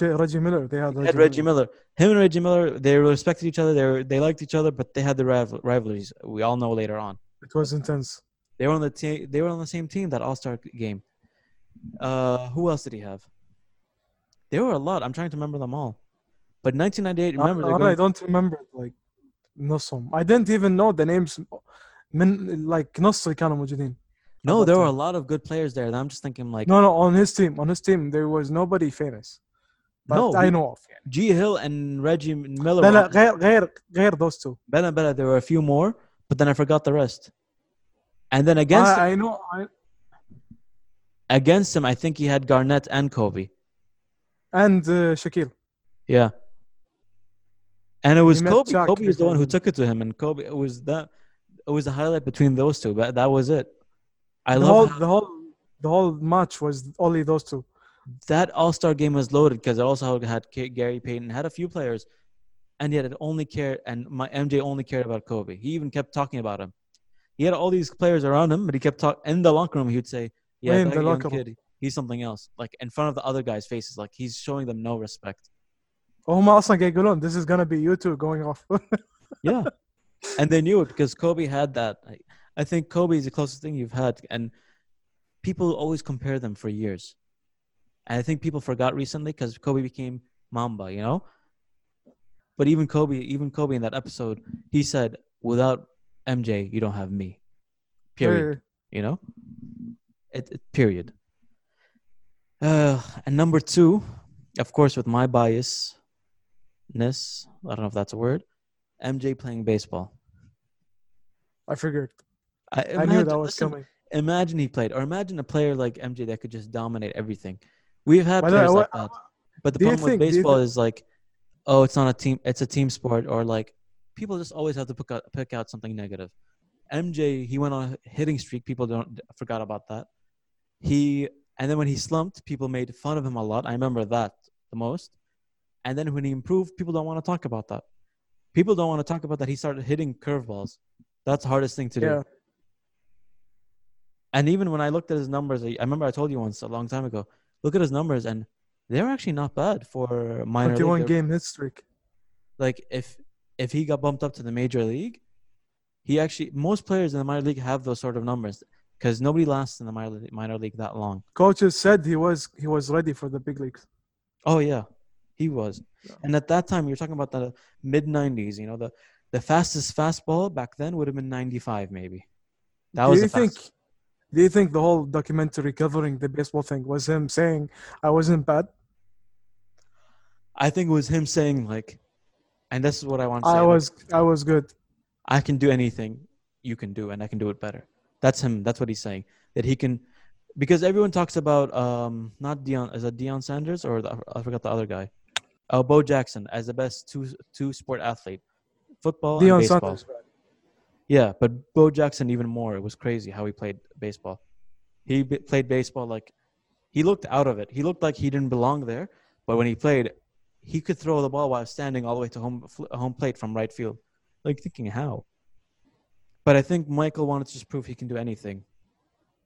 Speaker 2: Reggie Miller. They had
Speaker 1: had Reggie Miller. Him and Reggie Miller, they respected each other. They were, they liked each other, but they had the rival- rivalries. We all know later on.
Speaker 2: It was intense.
Speaker 1: They were on the team. They were on the same team that All Star game. Uh, who else did he have? There were a lot. I'm trying to remember them all. But 1998, remember? they're
Speaker 2: I, I
Speaker 1: going-
Speaker 2: don't remember like نصهم. I didn't even know the names من like نص اللي كانوا موجودين.
Speaker 1: no,
Speaker 2: about
Speaker 1: there were a
Speaker 2: them.
Speaker 1: lot of good players there. And I'm just thinking like,
Speaker 2: No, no, on his team. On his team, there was nobody famous. But
Speaker 1: No,
Speaker 2: I
Speaker 1: we-
Speaker 2: know of. يعني.
Speaker 1: G Hill and Reggie Miller.
Speaker 2: لا
Speaker 1: were
Speaker 2: لا
Speaker 1: on-
Speaker 2: غير غير غير those two.
Speaker 1: Bella Bella, there were a few more, but then I forgot the rest. And then against
Speaker 2: I, I know. I,
Speaker 1: against him, I think he had Garnett and Kobe.
Speaker 2: and uh, Shaquille.
Speaker 1: Yeah. And it was Kobe.
Speaker 2: Shaq
Speaker 1: Kobe was the one who took it to him, and Kobe. It was that. It was a highlight between those two, but that was it. I
Speaker 2: the
Speaker 1: love
Speaker 2: whole
Speaker 1: how
Speaker 2: the whole the whole match was only those two.
Speaker 1: that All Star game was loaded because it also had K- Gary Payton, had a few players, and yet it only cared. And my MJ only cared about Kobe. He even kept talking about him. He had all these players around him, but he kept talking in the locker room. He would say, "Yeah,
Speaker 2: In the locker room.
Speaker 1: kid, he's something else." Like in front of the other guys' faces, like he's showing them no respect.
Speaker 2: Ohuma aslan. This is gonna be you two going off. [LAUGHS]
Speaker 1: yeah, and they knew it because Kobe had that. I, think Kobe is the closest thing you've had, and people always compare them for years. And I think people forgot recently because Kobe became Mamba, you know. But even Kobe, even Kobe in that episode, he said, "Without MJ, you don't have me." Period. You know. It, it, period. Uh, and number two, of course, with my bias, biasness, I don't know if that's a word. MJ playing baseball.
Speaker 2: I figured.
Speaker 1: I,
Speaker 2: I knew
Speaker 1: imagine-
Speaker 2: that was
Speaker 1: listen,
Speaker 2: coming.
Speaker 1: Imagine he played, or imagine a player like MJ that could just dominate everything. We've had
Speaker 2: By the way,
Speaker 1: players like that, but the problem with
Speaker 2: think- you
Speaker 1: baseball
Speaker 2: thi-
Speaker 1: is like, oh, it's not a team, it's a team sport, or like people just always have to pick out, pick out something negative. MJ, he went on a hitting streak. People don't forgot about that. He and then when he slumped, people made fun of him a lot. I remember that the most. And then when he improved, people don't want to talk about that. People don't want to talk about that he started hitting curveballs. That's the hardest thing to do.
Speaker 2: Yeah.
Speaker 1: And even when I looked at his numbers, I I remember I told you once a long time ago. Look at his numbers, and they're actually not bad for minor league.
Speaker 2: 21 game hit streak.
Speaker 1: Like if if he got bumped up to the major league, he actually most players in the minor league have those sort of numbers because nobody lasts in the minor league, minor league that long.
Speaker 2: Coaches said he was he was ready for the big leagues.
Speaker 1: Oh yeah, he was.
Speaker 2: Yeah.
Speaker 1: And at that time, you're talking about the mid '90s. You know, the the fastest fastball back then would have been 95, maybe. That
Speaker 2: do
Speaker 1: was
Speaker 2: you
Speaker 1: the
Speaker 2: think? Do you think the whole documentary covering the baseball thing was him saying I wasn't bad?
Speaker 1: I think it was him saying like, and this is what I want to say.
Speaker 2: I
Speaker 1: like,
Speaker 2: was I was good.
Speaker 1: I can do anything you can do, and I can do it better. That's him. That's what he's saying. That he can, because everyone talks about um not Deion is it Deion Sanders or the, I forgot the other guy, uh, Bo Jackson as the best two two sport athlete, football and baseball.
Speaker 2: Sanders.
Speaker 1: Yeah, but Bo Jackson even more. It was crazy how he played baseball. He b- played baseball like he looked out of it. He looked like he didn't belong there, but when he played, he could throw the ball while standing all the way to home home plate from right field. Like thinking how. But I think Michael wanted to just prove he can do anything,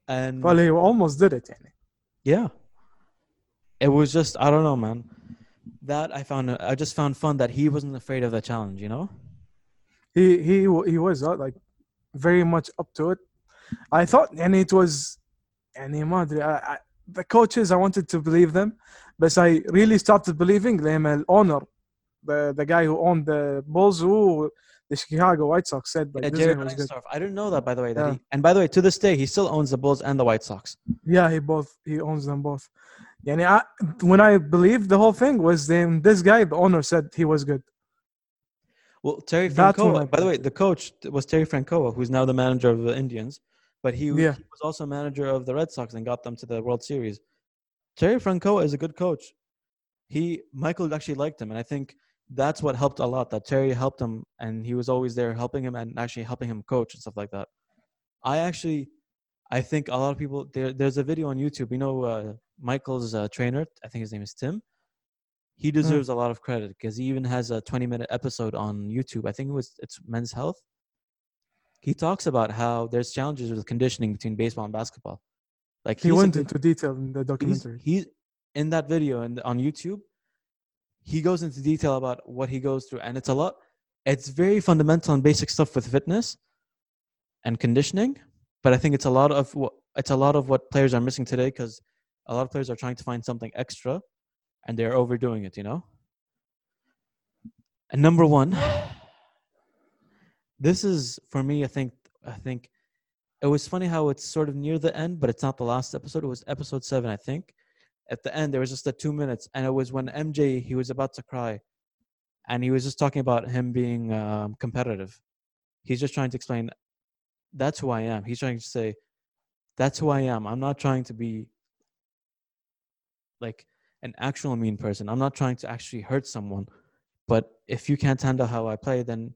Speaker 1: and
Speaker 2: well, he almost did it.
Speaker 1: Yeah, it was just I don't know, man that I found I just found fun that he wasn't afraid of the challenge. You know,
Speaker 2: he he he was uh, like very much up to it. I thought, and it was, and madre, I, I, the coaches I wanted to believe them, but I really started believing them. El owner, the the guy who owned the Bulls, who the Chicago White Sox said like,
Speaker 1: yeah, Jerry Reinsdorf. I didn't know that by the way.
Speaker 2: Yeah.
Speaker 1: He, and by the way, to this day, he still owns the Bulls and the White Sox.
Speaker 2: Yeah, he both he owns them both, Yani I, when I believed the whole thing was then this guy, the owner, said he was good.
Speaker 1: Well, Terry
Speaker 2: That's
Speaker 1: Francona. By the way, the coach was Terry Francona, who's now the manager of the Indians, but he,
Speaker 2: Yeah.
Speaker 1: he was also manager of the Red Sox and got them to the World Series. Terry Francona is a good coach. He Michael actually liked him, and I think that's what helped a lot. That Terry helped him, and he was always there helping him and actually helping him coach and stuff like that. I actually, I think a lot of people there. There's a video on YouTube. You know, uh, Michael's uh, trainer. I think his name is Tim. He deserves a lot of credit because he even has a 20 minute episode on YouTube. I think it was it's Men's Health. He talks about how there's challenges with conditioning between baseball and basketball. Like
Speaker 2: He went into detail in the
Speaker 1: he's,
Speaker 2: documentary.
Speaker 1: he's in that video and on YouTube. He goes into detail about what he goes through, and it's a lot. It's very fundamental and basic stuff with fitness and conditioning, but I think it's a lot of what it's a lot of what players are missing today because a lot of players are trying to find something extra, and they're overdoing it. You know. And number one, this is for me. I think. I think it was funny how it's sort of near the end, but it's not the last episode. It was episode seven, I think. At the end, there was just the two minutes, and it was when MJ he was about to cry, and he was just talking about him being um, competitive. He's just trying to explain, that's who I am. He's trying to say, that's who I am. I'm not trying to be like an actual mean person. I'm not trying to actually hurt someone. But if you can't handle how I play, then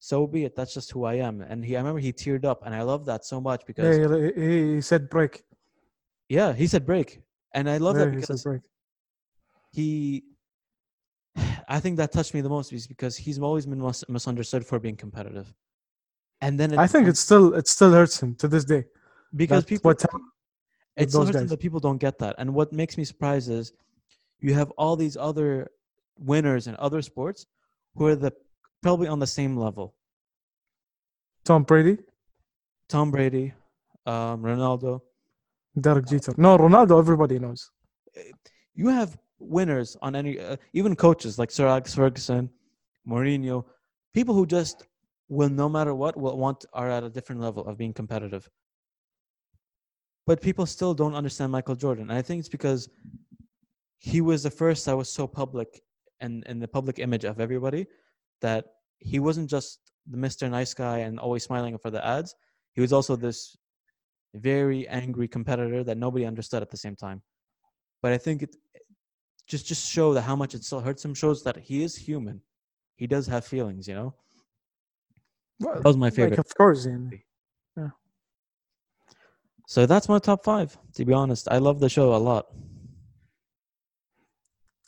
Speaker 1: so be it. That's just who I am. And he, I remember he teared up, and I love that so much because
Speaker 2: Yeah, he, he- he said break.
Speaker 1: yeah, he said break, and I love
Speaker 2: Yeah,
Speaker 1: that
Speaker 2: he said
Speaker 1: because
Speaker 2: break.
Speaker 1: he. [SIGHS] I think that touched me the most is because he's always been mis- misunderstood for being competitive, and then it,
Speaker 2: I think it still it still hurts him to this day.
Speaker 1: because
Speaker 2: That's
Speaker 1: people
Speaker 2: what
Speaker 1: it's so
Speaker 2: those guys.
Speaker 1: that people don't get that. And what makes me surprised is you have all these other winners in other sports who are the probably on the same level.
Speaker 2: Tom Brady,
Speaker 1: Tom Brady, um, Ronaldo.
Speaker 2: Derek Jeter. No, Ronaldo. Everybody knows.
Speaker 1: You have winners on any, uh, even coaches like Sir Alex Ferguson, Mourinho, people who just will no matter what will want are at a different level of being competitive. But people still don't understand Michael Jordan. And I think it's because he was the first that was so public and in the public image of everybody that he wasn't just the Mr. Nice guy and always smiling for the ads. He was also this very angry competitor that nobody understood at the same time. But I think it just just show that how much it still hurts him shows that he is human. He does have feelings, you know.
Speaker 2: Well,
Speaker 1: That was my
Speaker 2: like,
Speaker 1: favorite.
Speaker 2: of course, yeah.
Speaker 1: So that's my top five. To be honest, I love the show a lot.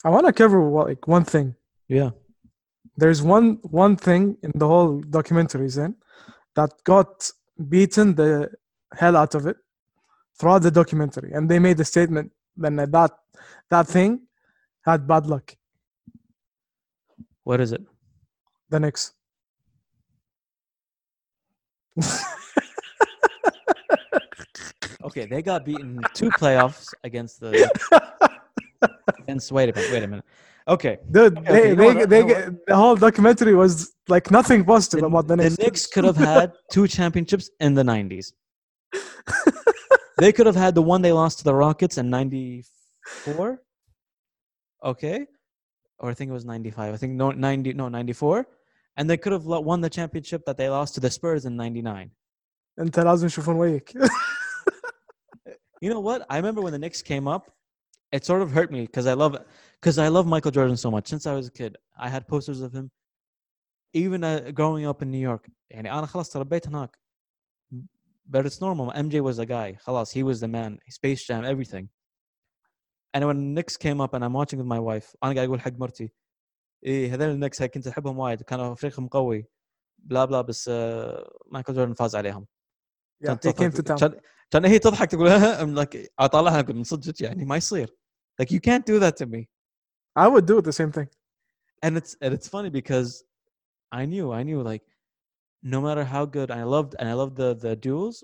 Speaker 2: I want to cover like one thing.
Speaker 1: Yeah.
Speaker 2: There's one one thing in the whole documentary, then, that got beaten the hell out of it throughout the documentary, and they made a statement. Then that that thing had bad luck.
Speaker 1: What is it?
Speaker 2: The Knicks. [LAUGHS]
Speaker 1: Okay, they got beaten two playoffs against the [LAUGHS] against. Wait a minute. Wait a minute. Okay,
Speaker 2: Dude,
Speaker 1: Okay, okay,
Speaker 2: they,
Speaker 1: you know
Speaker 2: they,
Speaker 1: what,
Speaker 2: they,
Speaker 1: you know
Speaker 2: the whole documentary was like nothing positive
Speaker 1: the,
Speaker 2: about the
Speaker 1: the
Speaker 2: Knicks.
Speaker 1: Knicks could have had [LAUGHS] two championships in the '90s. they could have had the one they lost to the Rockets in '94. Okay, or I think it was '95. I think no '90, no '94, and they could have lo- won the championship that they lost to the Spurs in '99.
Speaker 2: انت لازم يشوفون وجهك.
Speaker 1: You know what? I remember when the Knicks came up, it sort of hurt me because I love because I love Michael Jordan so much. Since I was a kid, I had posters of him. Even uh, growing up in New York, يعني أنا خلاص تربيت هناك. But it's normal. MJ was the guy. خلاص, he was the man. Space Jam, everything. And when Knicks came up and I'm watching with my wife, أنا قاعد أقول حق مرتي إيه هذول النكس هاي كنت أحبهم وايد كانوا فريقهم قوي بلا بلا بس آه، مايكل جوردن فاز عليهم. كان كان هي تضحك تقول [LAUGHS] I'm like اطالعها اقول من صدقك يعني ما يصير like you can't do that to me
Speaker 2: I would do the same thing.
Speaker 1: and it's and it's funny because I knew I knew like no matter how good I loved and I loved the the duels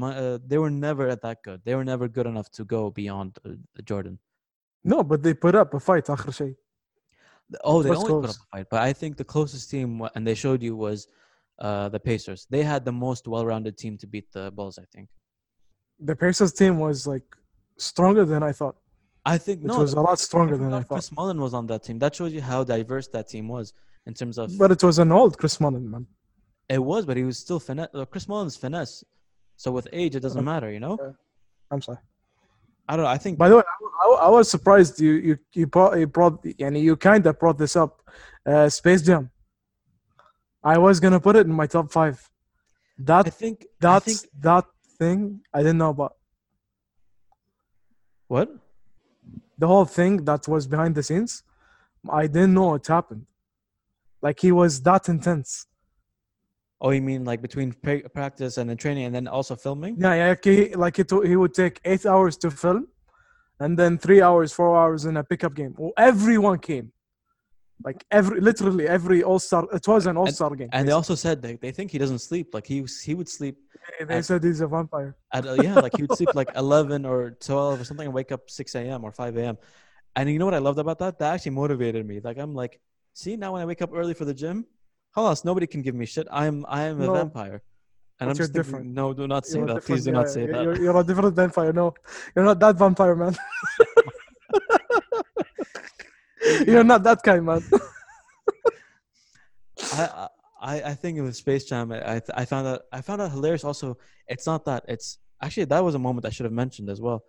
Speaker 1: my uh, they were never that good they were never good enough to go beyond uh, Jordan
Speaker 2: No, but they put up a fight آخر شيء.
Speaker 1: oh they
Speaker 2: was
Speaker 1: only put up
Speaker 2: close.
Speaker 1: a fight but I think the closest team wa- and they showed you was uh, the Pacers they had the most well-rounded team to beat the Bulls I think
Speaker 2: The Pacers team was like stronger than I thought.
Speaker 1: I think
Speaker 2: It
Speaker 1: no
Speaker 2: was a lot stronger than I thought.
Speaker 1: Chris Mullin was on that team. That shows you how diverse that team was in terms of.
Speaker 2: But it was an old Chris Mullin, man.
Speaker 1: it was, but he was still finesse. Uh, Chris Mullin's finesse. So with age, it doesn't [LAUGHS] matter, you know.
Speaker 2: I'm sorry.
Speaker 1: I don't know. I think
Speaker 2: By the way, I, I- I was surprised you you you brought you brought and you kind of brought this up. Uh, Space Jam. I was gonna put it in my top five. That
Speaker 1: I think I think
Speaker 2: that thing I didn't know about.
Speaker 1: what
Speaker 2: The whole thing that was behind the scenes, I didn't know it happened. Like he was that intense.
Speaker 1: Oh, you mean like between practice and then training and then also filming?
Speaker 2: Yeah, yeah. Like he, like it, he would take eight hours to film, and then three hours, four hours in a pickup game. Everyone came, like every, literally every All Star. It was an All Star game.
Speaker 1: And they also said they, they think he doesn't sleep. Like he he would sleep
Speaker 2: basically. they said he's a vampire.
Speaker 1: at uh, yeah, like he would sleep like [LAUGHS] eleven or twelve or something and wake up six a.m. or five a.m. And you know what I loved about that? That actually motivated me. Like I'm like, see now when I wake up early for the gym, halas, nobody can give me shit. I'm I am a
Speaker 2: No.
Speaker 1: vampire. And
Speaker 2: But
Speaker 1: I'm
Speaker 2: you're
Speaker 1: just thinking,
Speaker 2: different.
Speaker 1: no, do not say
Speaker 2: You're
Speaker 1: that. Please do
Speaker 2: yeah,
Speaker 1: not say
Speaker 2: you're,
Speaker 1: that.
Speaker 2: You're, you're a different vampire. No, you're not that vampire, man. [LAUGHS] you're not that guy, man. [LAUGHS]
Speaker 1: I, I I think with Space Jam, I I- I found out I found out hilarious. Also, it's not that. It's actually that was a moment I should have mentioned as well.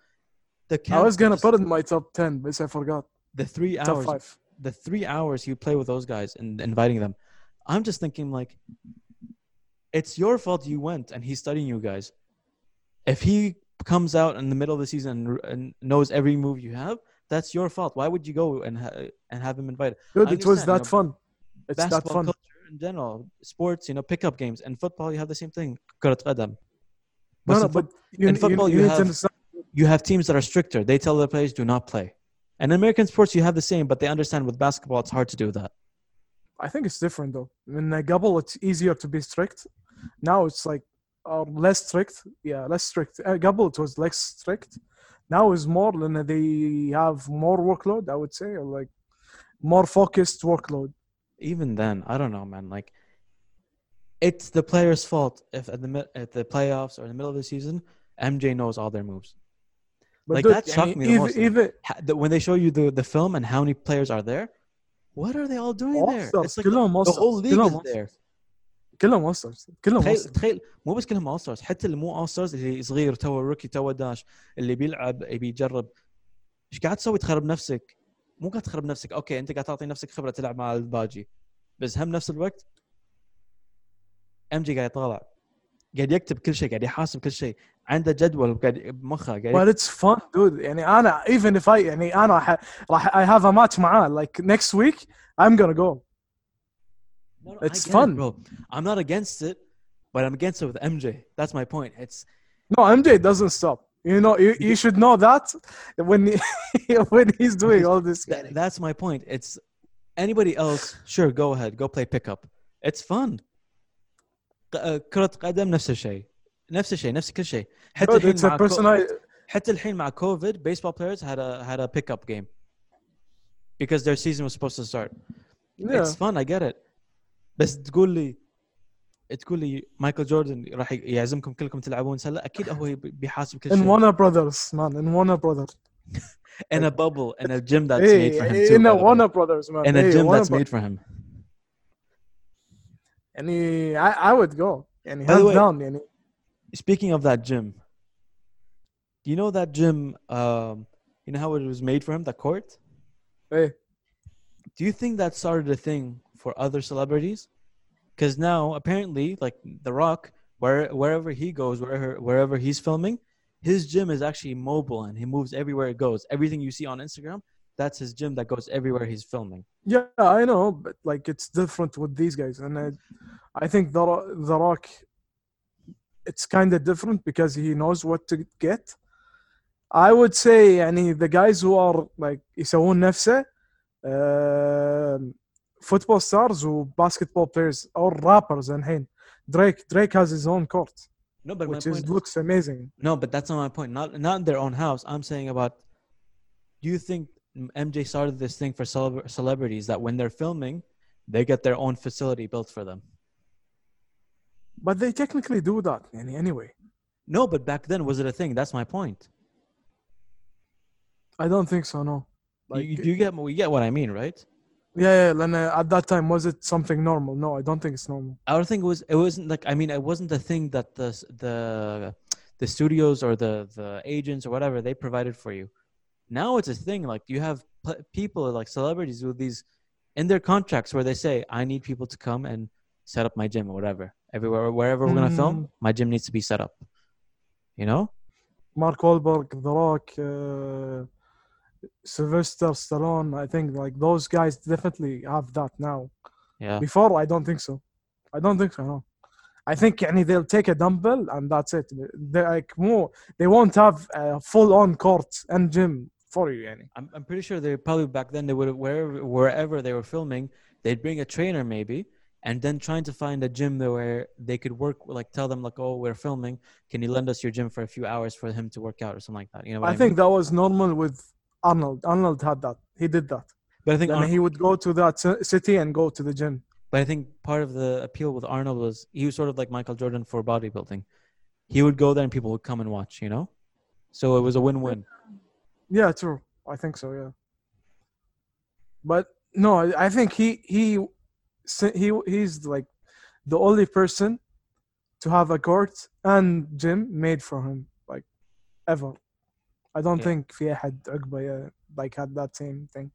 Speaker 1: The
Speaker 2: I was gonna put it in my top ten, but I forgot.
Speaker 1: the three
Speaker 2: Top
Speaker 1: hours.
Speaker 2: five.
Speaker 1: The three hours you play with those guys and inviting them. I'm just thinking like, it's your fault you went and he's studying you guys. If he comes out in the middle of the season and, and knows every move you have, that's your fault. Why would you go and ha- and have him invited? Good.
Speaker 2: it was
Speaker 1: not you know,
Speaker 2: fun. It's
Speaker 1: not
Speaker 2: fun.
Speaker 1: culture in general, sports, you know, pickup games, and football. You have the same thing.
Speaker 2: No, no, but you,
Speaker 1: in football,
Speaker 2: you,
Speaker 1: you,
Speaker 2: you
Speaker 1: have, you have teams that are stricter. They tell their players, do not play. And in American sports, you have the same, but they understand with basketball, it's hard to do that.
Speaker 2: I think it's different, though. In Gabal, it's easier to be strict. Now it's like um, less strict. Yeah, less strict. Uh, Gabal, it was less strict now is more and they have more workload i would say like more focused workload
Speaker 1: even then i don't know man like it's the player's fault if at the at the playoffs or in the middle of the season mj knows all their moves
Speaker 2: but
Speaker 1: like
Speaker 2: dude,
Speaker 1: that shocked
Speaker 2: I mean,
Speaker 1: me the
Speaker 2: even,
Speaker 1: most.
Speaker 2: Even,
Speaker 1: when they show you the, the film and how many players are there what are they all doing there? It's like the, the, whole league is there.
Speaker 2: كلهم ماسترز كلهم
Speaker 1: تخيل تخيل مو بس كلهم اول ستارز حتى اللي مو اول ستارز اللي صغير تو روكي تو داش اللي بيلعب يبي يجرب إيش قاعد تسوي؟ تخرب نفسك. مو قاعد تخرب نفسك. أوكي أنت قاعد تعطي نفسك خبرة تلعب مع الباجي بس هم نفس الوقت ام جي قاعد يطالع قاعد يكتب كل شيء قاعد يحاسب كل شيء. عنده جدول قاعد بمخه قاعد
Speaker 2: but it's fun dude. يعني أنا even if I يعني أنا راح راح I have a match معاه like next week I'm gonna go.
Speaker 1: No, no, I
Speaker 2: It's
Speaker 1: get it,
Speaker 2: fun.
Speaker 1: bro. I'm not against it, but I'm against it with MJ. That's my point. It's
Speaker 2: no MJ doesn't stop you know you, you should know that when he, [LAUGHS] when he's doing all this
Speaker 1: that, that's my point. It's anybody else. Sure, go ahead, go play pickup. It's fun. ق- آه، كرة قدم نفس الشيء نفس الشيء نفس كل شيء حتى
Speaker 2: Dude,
Speaker 1: الحين
Speaker 2: it's a
Speaker 1: مع كو-
Speaker 2: personal
Speaker 1: حتى الحين مع كوفيد baseball players had a had a pickup game because their season was supposed to start.
Speaker 2: yeah
Speaker 1: It's fun, I get it. بس تقول لي تقول لي مايكل جوردن راح يعزمكم كلكم تلعبون سله اكيد هو بي- بيحاسب كل
Speaker 2: in
Speaker 1: شيء.
Speaker 2: Warner Brothers man in Warner Brothers
Speaker 1: in a bubble in a gym that's
Speaker 2: hey,
Speaker 1: made for him too.
Speaker 2: in
Speaker 1: by
Speaker 2: a
Speaker 1: the way.
Speaker 2: Warner Brothers man
Speaker 1: in a
Speaker 2: hey,
Speaker 1: gym
Speaker 2: Warner
Speaker 1: that's
Speaker 2: Bro-
Speaker 1: made for him.
Speaker 2: يعني I, I would go يعني
Speaker 1: By the
Speaker 2: hands
Speaker 1: way-
Speaker 2: down يعني
Speaker 1: Speaking of that gym, do you know that gym? Um, you know how it was made for him, the court.
Speaker 2: hey
Speaker 1: Do you think that started a thing for other celebrities? Because now apparently, like The Rock, where wherever he goes, wherever wherever he's filming, his gym is actually mobile and he moves everywhere it goes. Everything you see on Instagram, that's his gym that goes everywhere he's filming.
Speaker 2: Yeah, I know, but like it's different with these guys, and I, I think the Ro- the Rock, it's kind of different because he knows what to get. I would say, يعني the guys who are like يسوون نفسه, um, football stars or basketball players or rappers and hey drake drake has his own court
Speaker 1: no but
Speaker 2: which is, looks amazing.
Speaker 1: No but that's not my point. Not not their own house. I'm saying about do you think mj started this thing for celeb- celebrities that when they're filming they get their own facility built for them?
Speaker 2: But they technically do that anyway.
Speaker 1: No but back then was it a thing? That's my point.
Speaker 2: I don't think so no. Like,
Speaker 1: you, you get you get what i mean right?
Speaker 2: Yeah, yeah. And at that time, was it something normal? No, I don't think it's normal.
Speaker 1: I don't think it was. It wasn't like I mean, it wasn't the thing that the the the studios or the the agents or whatever they provided for you. Now it's a thing. Like you have people like celebrities with these in their contracts where they say, "I need people to come and set up my gym or whatever. Everywhere, wherever we're gonna hmm. film, my gym needs to be set up." You know,
Speaker 2: Mark Wahlberg, The Rock. Uh... Sylvester Stallone. I think like those guys definitely have that now.
Speaker 1: Yeah.
Speaker 2: Before, I don't think so. I don't think so. No. I think يعني they'll take a dumbbell and that's it. They like more. They won't have a full-on court and gym for you. يعني.
Speaker 1: I'm I'm pretty sure they probably back then they would wherever wherever they were filming, they'd bring a trainer maybe and then trying to find a gym there where they could work like tell them like oh we're filming can you lend us your gym for a few hours for him to work out or something like that you know what
Speaker 2: I
Speaker 1: I,
Speaker 2: think
Speaker 1: mean?
Speaker 2: that was normal with Arnold. Arnold had that. He did that.
Speaker 1: but I think
Speaker 2: And
Speaker 1: Ar-
Speaker 2: he would go to that city and go to the gym.
Speaker 1: but I think part of the appeal with Arnold was he was sort of like Michael Jordan for bodybuilding he would go there and people would come and watch you know so it was a win-win
Speaker 2: Yeah, true. I think so. Yeah. But no, I- I think he he he he's like the only person to have a court and gym made for him, like ever. I don't
Speaker 1: Yeah.
Speaker 2: think في أحد عقبه yeah, like had that same thing.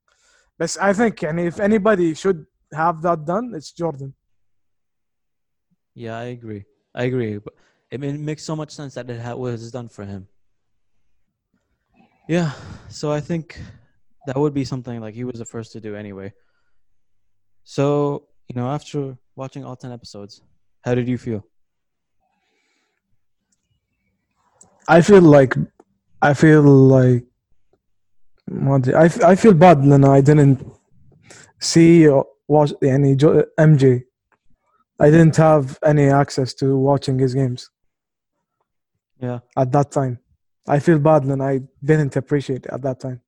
Speaker 2: But I think and if anybody should have that done, it's Jordan.
Speaker 1: yeah I agree I agree but it, ma- it makes so much sense that it ha- was done for him Yeah, so I think that would be something like he was the first to do anyway. So, you know, after watching all 10 episodes, how did you feel?
Speaker 2: I feel like I feel like ما أدري. I f- I feel bad لأن I didn't see or watch يعني جو- MJ I didn't have any access to watching his games
Speaker 1: Yeah.
Speaker 2: at that time. I feel bad and I didn't appreciate it at that time.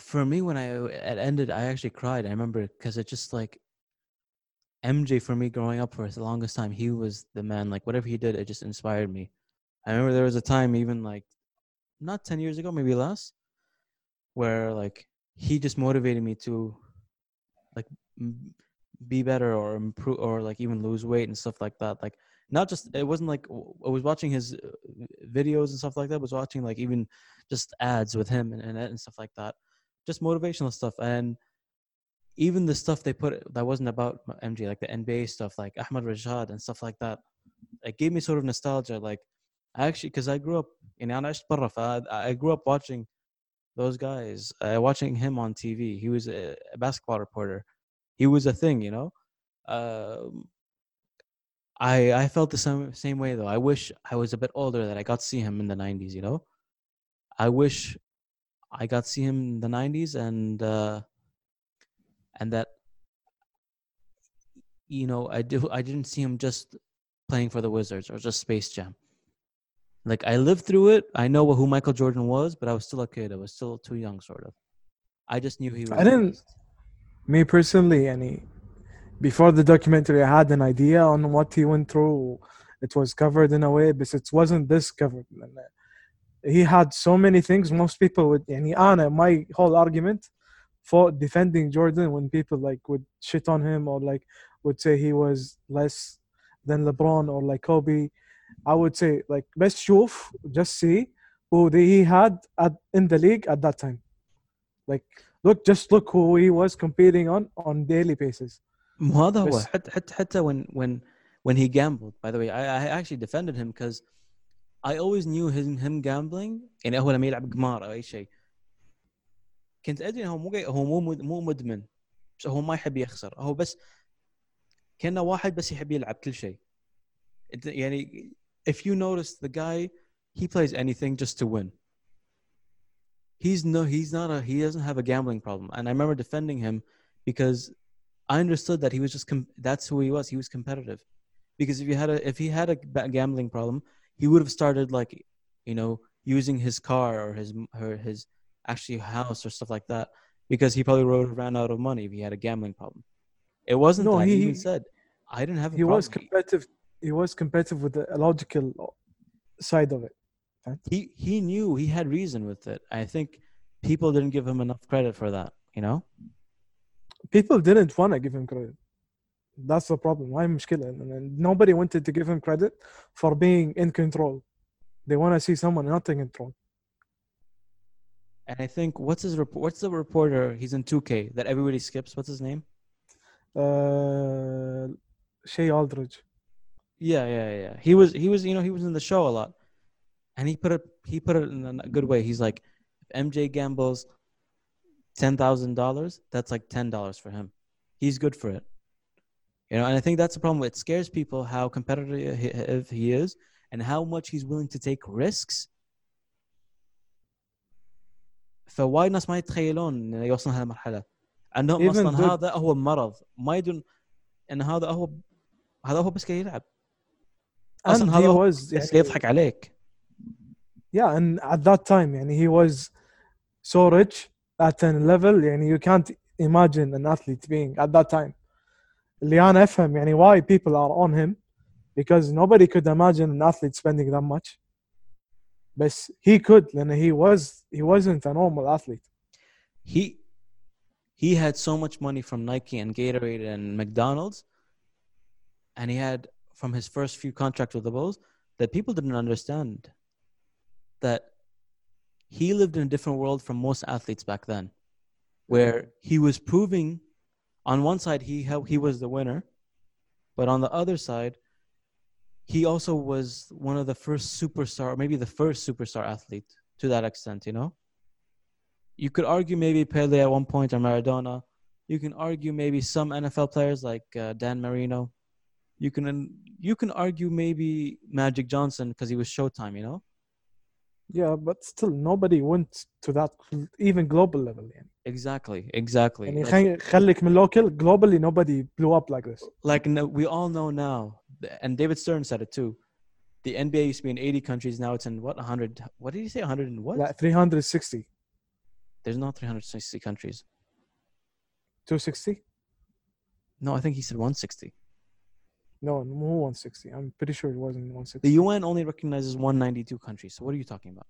Speaker 1: for me when I it ended, I actually cried. I remember because it just like MJ for me growing up for the longest time, he was the man. Like whatever he did, it just inspired me. I remember there was a time, even like not ten years ago, maybe less, where like he just motivated me to like be better or improve or like even lose weight and stuff like that. Like not just it wasn't like I was watching his uh, videos and stuff like that. I was watching like even just ads with him and, and and stuff like that, just motivational stuff and even the stuff they put that wasn't about MJ, like the NBA stuff, like Ahmad Rashad and stuff like that, it gave me sort of nostalgia. Like, Actually, because I grew up in Al I grew up watching those guys, uh, watching him on TV. He was a, a, basketball reporter. He was a thing, you know. Um, I I felt the same same way though. I wish I was a bit older that I got to see him in the '90s. You know, I wish I got to see him in the '90s and uh, and that you know I do I didn't see him just playing for the Wizards or just Space Jam. Like I lived through it. I know who Michael Jordan was, but I was still a kid. I was still too young, sort of. I just knew he was.
Speaker 2: I didn't-
Speaker 1: best.
Speaker 2: Me personally, any before the documentary, I had an idea on what he went through. It was covered in a way, but it wasn't this covered. He had so many things. Most people would, and Anna, my whole argument for defending Jordan when people like would shit on him or like would say he was less than LeBron or like Kobe. I would say like best شوف just see who the, he had at in the league at that time. Like look, just look who he was competing on on daily basis.
Speaker 1: ما هذا هو
Speaker 2: بس-
Speaker 1: حتى حتى حتى when when when he gambled by the way I, I actually defended him because I always knew him him gambling يعني هو لما يلعب قمار او اي شيء كنت ادري إنه هو مو هو مو مد- مو مدمن بس هو ما يحب يخسر هو بس كانه واحد بس يحب يلعب كل شيء أنت- يعني if you notice the guy he plays anything just to win he's no he's not a he doesn't have a gambling problem and I remember defending him because I understood that he was just com- that's who he was. He was competitive, because if you had a if he had a gambling problem, he would have started like, you know, using his car or his or his actually house or stuff like that, because he probably would have ran out of money if he had a gambling problem. It wasn't
Speaker 2: No,
Speaker 1: that. He,
Speaker 2: he-
Speaker 1: even said, "I didn't have a
Speaker 2: He
Speaker 1: problem."
Speaker 2: was competitive He was competitive with the logical side of it.
Speaker 1: he he knew he had reason with it. I think people didn't give him enough credit for that. You know.
Speaker 2: People didn't want to give him credit. That's the problem. Why مشكلة? And nobody wanted to give him credit for being in control. They want to see someone not in control.
Speaker 1: And I think what's his report? What's the reporter? He's in 2K that everybody skips. What's his name?
Speaker 2: Uh, Shea Aldridge.
Speaker 1: Yeah, yeah, yeah. He was he was you know he was in the show a lot, and he put it he put it in a good way. He's like, if MJ gambles ten thousand dollars, that's like ten dollars for him. He's good for it, you know. And I think that's the problem. It scares people how competitive he- he is and how much he's willing to take risks. فوايد ناس ما يتخيلون انه يوصل هالمرحله عندهم
Speaker 2: Even
Speaker 1: اصلا
Speaker 2: good-
Speaker 1: هذا هو مرض ما يدرون ان هذا هو هذا هو بس كي يلعب
Speaker 2: And
Speaker 1: اصلا
Speaker 2: he
Speaker 1: هذا هو
Speaker 2: was
Speaker 1: بس
Speaker 2: يعني-
Speaker 1: كي يضحك عليك
Speaker 2: yeah, and at that time, يعني he was so rich at a level يعني you can't imagine an athlete being at that time. اللي أنا أفهم يعني why people are on him because nobody could imagine an athlete spending that much. But he could لأن he was he wasn't a normal athlete.
Speaker 1: he he had so much money from Nike and Gatorade and McDonald's, and he had from his first few contracts with the Bulls that people didn't understand that he lived in a different world from most athletes back then, where he was proving on one side he he was the winner, but on the other side. He also was one of the first superstar, or maybe the first superstar athlete to that extent, you know? you could argue maybe Pele at one point or Maradona. You can argue maybe some NFL players like uh, Dan Marino. You can you can argue maybe Magic Johnson because he was Showtime. You know,
Speaker 2: Yeah, but still nobody went to that even global level يعني.
Speaker 1: exactly, exactly.
Speaker 2: يعني
Speaker 1: Like,
Speaker 2: خي- خليك من local globally nobody blew up like this.
Speaker 1: like no, we all know now, and David Stern said it too. The NBA used to be in 80 countries. Now it's in what 100? What did he say? 100 and what?
Speaker 2: Like 360.
Speaker 1: There's not 360 countries.
Speaker 2: 260?
Speaker 1: No, I think he said 160.
Speaker 2: No, more 160. I'm pretty sure it wasn't 160.
Speaker 1: The UN only recognizes 192 countries. So what are you talking about?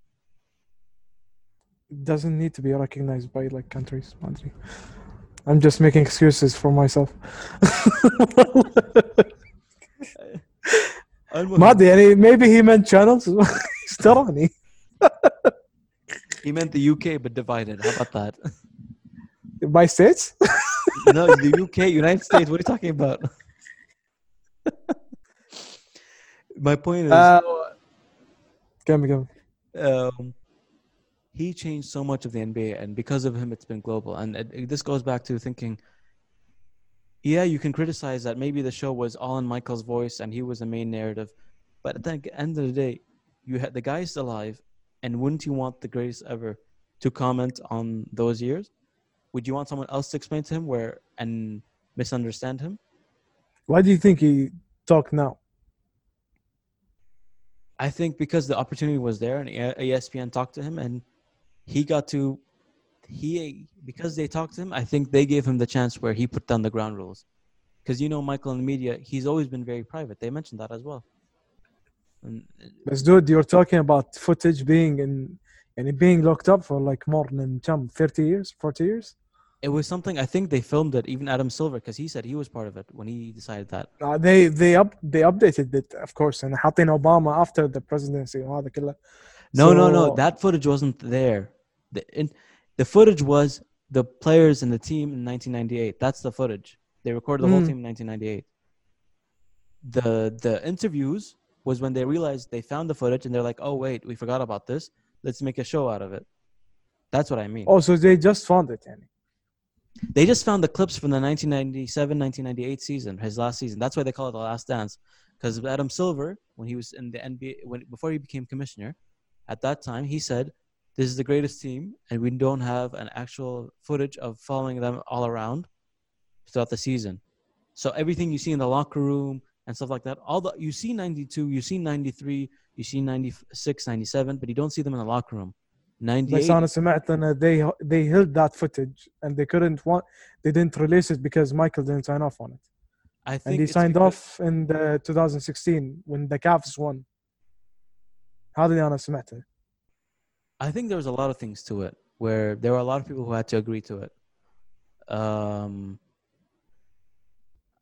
Speaker 2: It doesn't need to be recognized by like countries. ما أدري. I'm just making excuses for myself. [LAUGHS] [LAUGHS] ما ادري يعني maybe he meant channels [LAUGHS] ايش تراني
Speaker 1: He meant the UK but divided. How about that?
Speaker 2: by states
Speaker 1: no, the UK, United States. What are you talking about? [LAUGHS] My point is,
Speaker 2: uh, come, come.
Speaker 1: Um, he changed so much of the NBA, and because of him, it's been global. And it, it, this goes back to thinking, yeah, you can criticize that maybe the show was all in Michael's voice and he was the main narrative, but at the end of the day, you had the guy is alive, and wouldn't you want the greatest ever to comment on those years? Would you want someone else to explain to him where and misunderstand him?
Speaker 2: Why do you think he talked now
Speaker 1: I think because the opportunity was there and ESPN talked to him and he got to he because they talked to him, I think they gave him the chance where he put down the ground rules. Because you know Michael in the media, he's always been very private. They mentioned that as well. And uh,
Speaker 2: But dude, you're talking about footage being in and being locked up for like more than some 30 years, 40 years.
Speaker 1: it was something I think they filmed it, even Adam Silver, because he said he was part of it when he decided that.
Speaker 2: Uh, they they up they updated it of course and حاطين Obama after the presidency وهذا كله.
Speaker 1: No, no, no.
Speaker 2: So-
Speaker 1: That footage wasn't there. The in, the footage was the players and the team in 1998. That's the footage. They recorded the whole
Speaker 2: Mm.
Speaker 1: team in 1998. The the interviews was when they realized they found the footage and they're like, "Oh wait, we forgot about this. Let's make a show out of it." That's what I mean.
Speaker 2: Oh, so they just found it يعني.
Speaker 1: They just found the clips from the 1997-1998 season, his last season. That's why they call it the Last Dance, because Adam Silver, when he was in the NBA, when before he became commissioner, at that time he said, "This is the greatest team, and we don't have an actual footage of following them all around throughout the season. So everything you see in the locker room and stuff like that, all the you see 92, you see 93, you see 96, 97, but you don't see them in the locker room. 98,
Speaker 2: بس انا سمعت ان they they held that footage and they couldn't want they didn't release it because Michael didn't sign off on it
Speaker 1: I think
Speaker 2: and he
Speaker 1: it's
Speaker 2: signed
Speaker 1: because-
Speaker 2: off in the 2016 when the Cavs won هذا اللي انا سمعته
Speaker 1: I think there was a lot of things to it where there were a lot of people who had to agree to it. Um,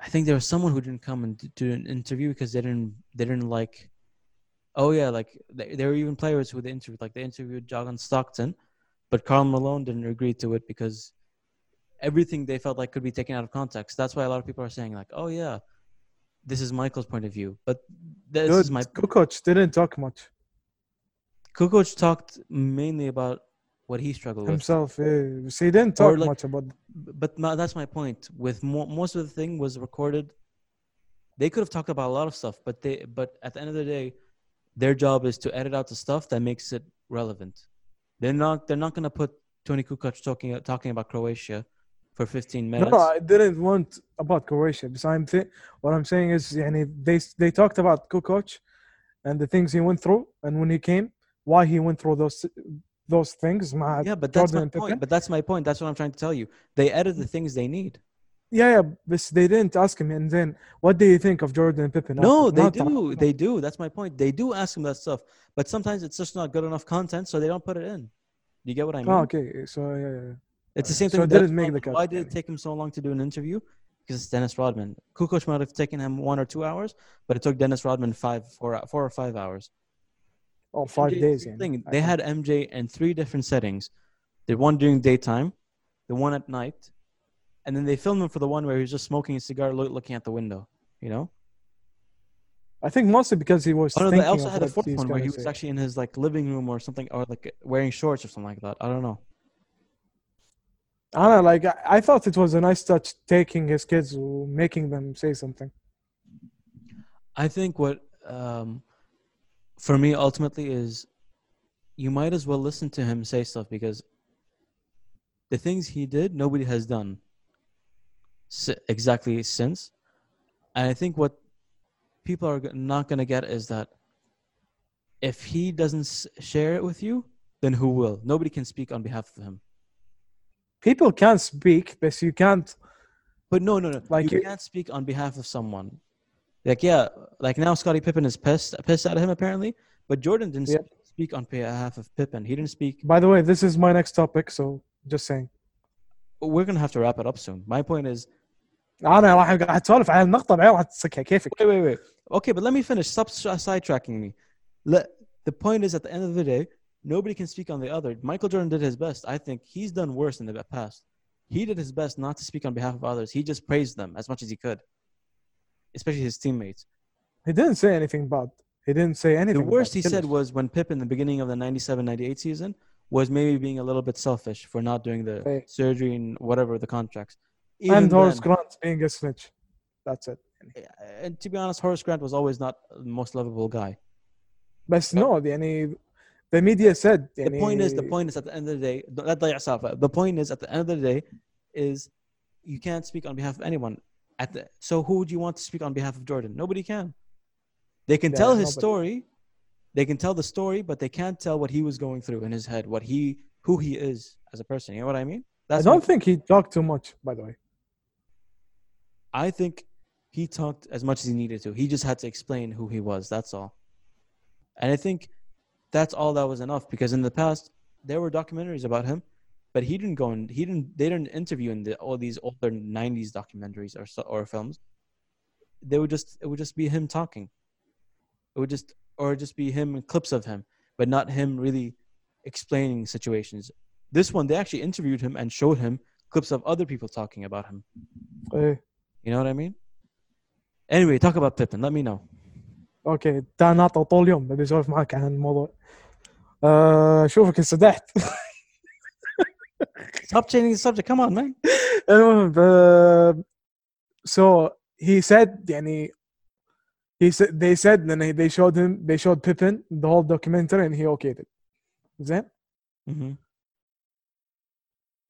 Speaker 1: I think there was someone who didn't come and d- do an interview because they didn't they didn't like. Oh yeah, like th- there were even players who they interviewed, like they interviewed John Stockton, but Karl Malone didn't agree to it because everything they felt like could be taken out of context. That's why a lot of people are saying like, oh yeah, this is Michael's point of view, but this
Speaker 2: Dude,
Speaker 1: is my
Speaker 2: Kukoc didn't talk much
Speaker 1: Kukoc talked mainly about what he struggled with.
Speaker 2: himself eh, so he didn't talk
Speaker 1: like-
Speaker 2: much about
Speaker 1: but ma- that's my point. With mo- most of the thing was recorded, they could have talked about a lot of stuff, but they but at the end of the day, their job is to edit out the stuff that makes it relevant. They're not they're not gonna put Toni Kukoc talking talking about Croatia for 15 minutes.
Speaker 2: No, I didn't want about Croatia. Besides what I'm saying is, yani, they they talked about Kukoc and the things he went through, and when he came, why he went through those those things.
Speaker 1: yeah, but that's
Speaker 2: Jordan
Speaker 1: my point. But that's my point. That's what I'm trying to tell you. They edit the things they need.
Speaker 2: Yeah, yeah, but they didn't ask him. And then, what do you think of Jordan Pippen?
Speaker 1: No, they do. They do. That's my point. They do ask him that stuff, but sometimes it's just not good enough content, so they don't put it in. You get what I ah, mean?
Speaker 2: Oh, okay. So yeah, yeah.
Speaker 1: It's the same thing. So
Speaker 2: didn't make the cut.
Speaker 1: Why did it take him so long to do an interview? Because it's Dennis Rodman. Kukoc might have taken him one or two hours, but it took Dennis Rodman five, four, four or five hours.
Speaker 2: Oh, five
Speaker 1: MJ,
Speaker 2: days.
Speaker 1: Thing, they had MJ in three different settings. The one during daytime, the one at night, and then they filmed him for the one where he was just smoking a cigar, loo- looking at the window. You know?
Speaker 2: I think mostly because he was.
Speaker 1: Oh no, they also had a fourth one where he was
Speaker 2: say.
Speaker 1: actually in his like living room or something, or like wearing shorts or something like that. I don't know.
Speaker 2: I don't know, like I, I thought it was a nice touch taking his kids, making them say something.
Speaker 1: I think what um, for me ultimately is you might as well listen to him say stuff because the things he did nobody has done exactly since. And I think what people are not going to get is that if he doesn't share it with you, then who will? Nobody can speak on behalf of him.
Speaker 2: people can't speak, but you can't.
Speaker 1: But no, no, no.
Speaker 2: Like
Speaker 1: you can't speak on behalf of someone. Like yeah, like now Scottie Pippen is pissed pissed at him apparently, but Jordan didn't
Speaker 2: Yeah.
Speaker 1: speak on behalf of Pippen. He didn't speak.
Speaker 2: By the way, this is my next topic, so just saying
Speaker 1: We're gonna have to wrap it up soon. My point is,
Speaker 2: انا راح قاعد اسولف على النقطه بعدين راح تسكها كيفك
Speaker 1: wait, wait, wait. Okay, but let me finish. Stop s- sidetracking me. Let, the point is, at the end of the day, nobody can speak on the other. Michael Jordan did his best. I think he's done worse in the past. He did his best not to speak on behalf of others. He just praised them as much as he could, especially his teammates.
Speaker 2: he didn't say anything bad he didn't say anything
Speaker 1: The worst
Speaker 2: bad.
Speaker 1: he said was when Pip in the beginning of the 97-98 season was maybe being a little bit selfish for not doing the
Speaker 2: right.
Speaker 1: surgery and whatever the contracts. Even and
Speaker 2: Horace
Speaker 1: then,
Speaker 2: Grant being a snitch. That's it.
Speaker 1: And to be honest, Horace Grant was always not the most lovable guy.
Speaker 2: But, but no, the, the media said.
Speaker 1: The,
Speaker 2: the
Speaker 1: point is, the point is at the end of the day, the point is at the end of the day is you can't speak on behalf of anyone. At the, so who would you want to speak on behalf of Jordan? Nobody can. They can
Speaker 2: yeah,
Speaker 1: tell his
Speaker 2: nobody.
Speaker 1: story they can tell the story, but they can't tell what he was going through in his head, what he, who he is as a person. You know what I mean?
Speaker 2: I don't think he talked too much by the way
Speaker 1: I think he talked as much as he needed to. He just had to explain who he was. That's all. And I think that's all that was enough because in the past there were documentaries about him, but he didn't go and he didn't. They didn't interview in the, all these older '90s documentaries or or films. They would just it would just be him talking. It would just or just be him and clips of him, but not him really explaining situations. This one, they actually interviewed him and showed him clips of other people talking about him.
Speaker 2: Hey.
Speaker 1: You know what I mean? Anyway, talk about Pippen. Let me know.
Speaker 2: Okay, تعال طول يوم بدي اسولف معك عن الموضوع. اشوفك انسدحت.
Speaker 1: Stop changing the subject. Come on, man. [LAUGHS]
Speaker 2: so he said يعني he said they said and then they showed him they showed Pippen the whole documentary and he okayed it. That?
Speaker 1: mm-hmm.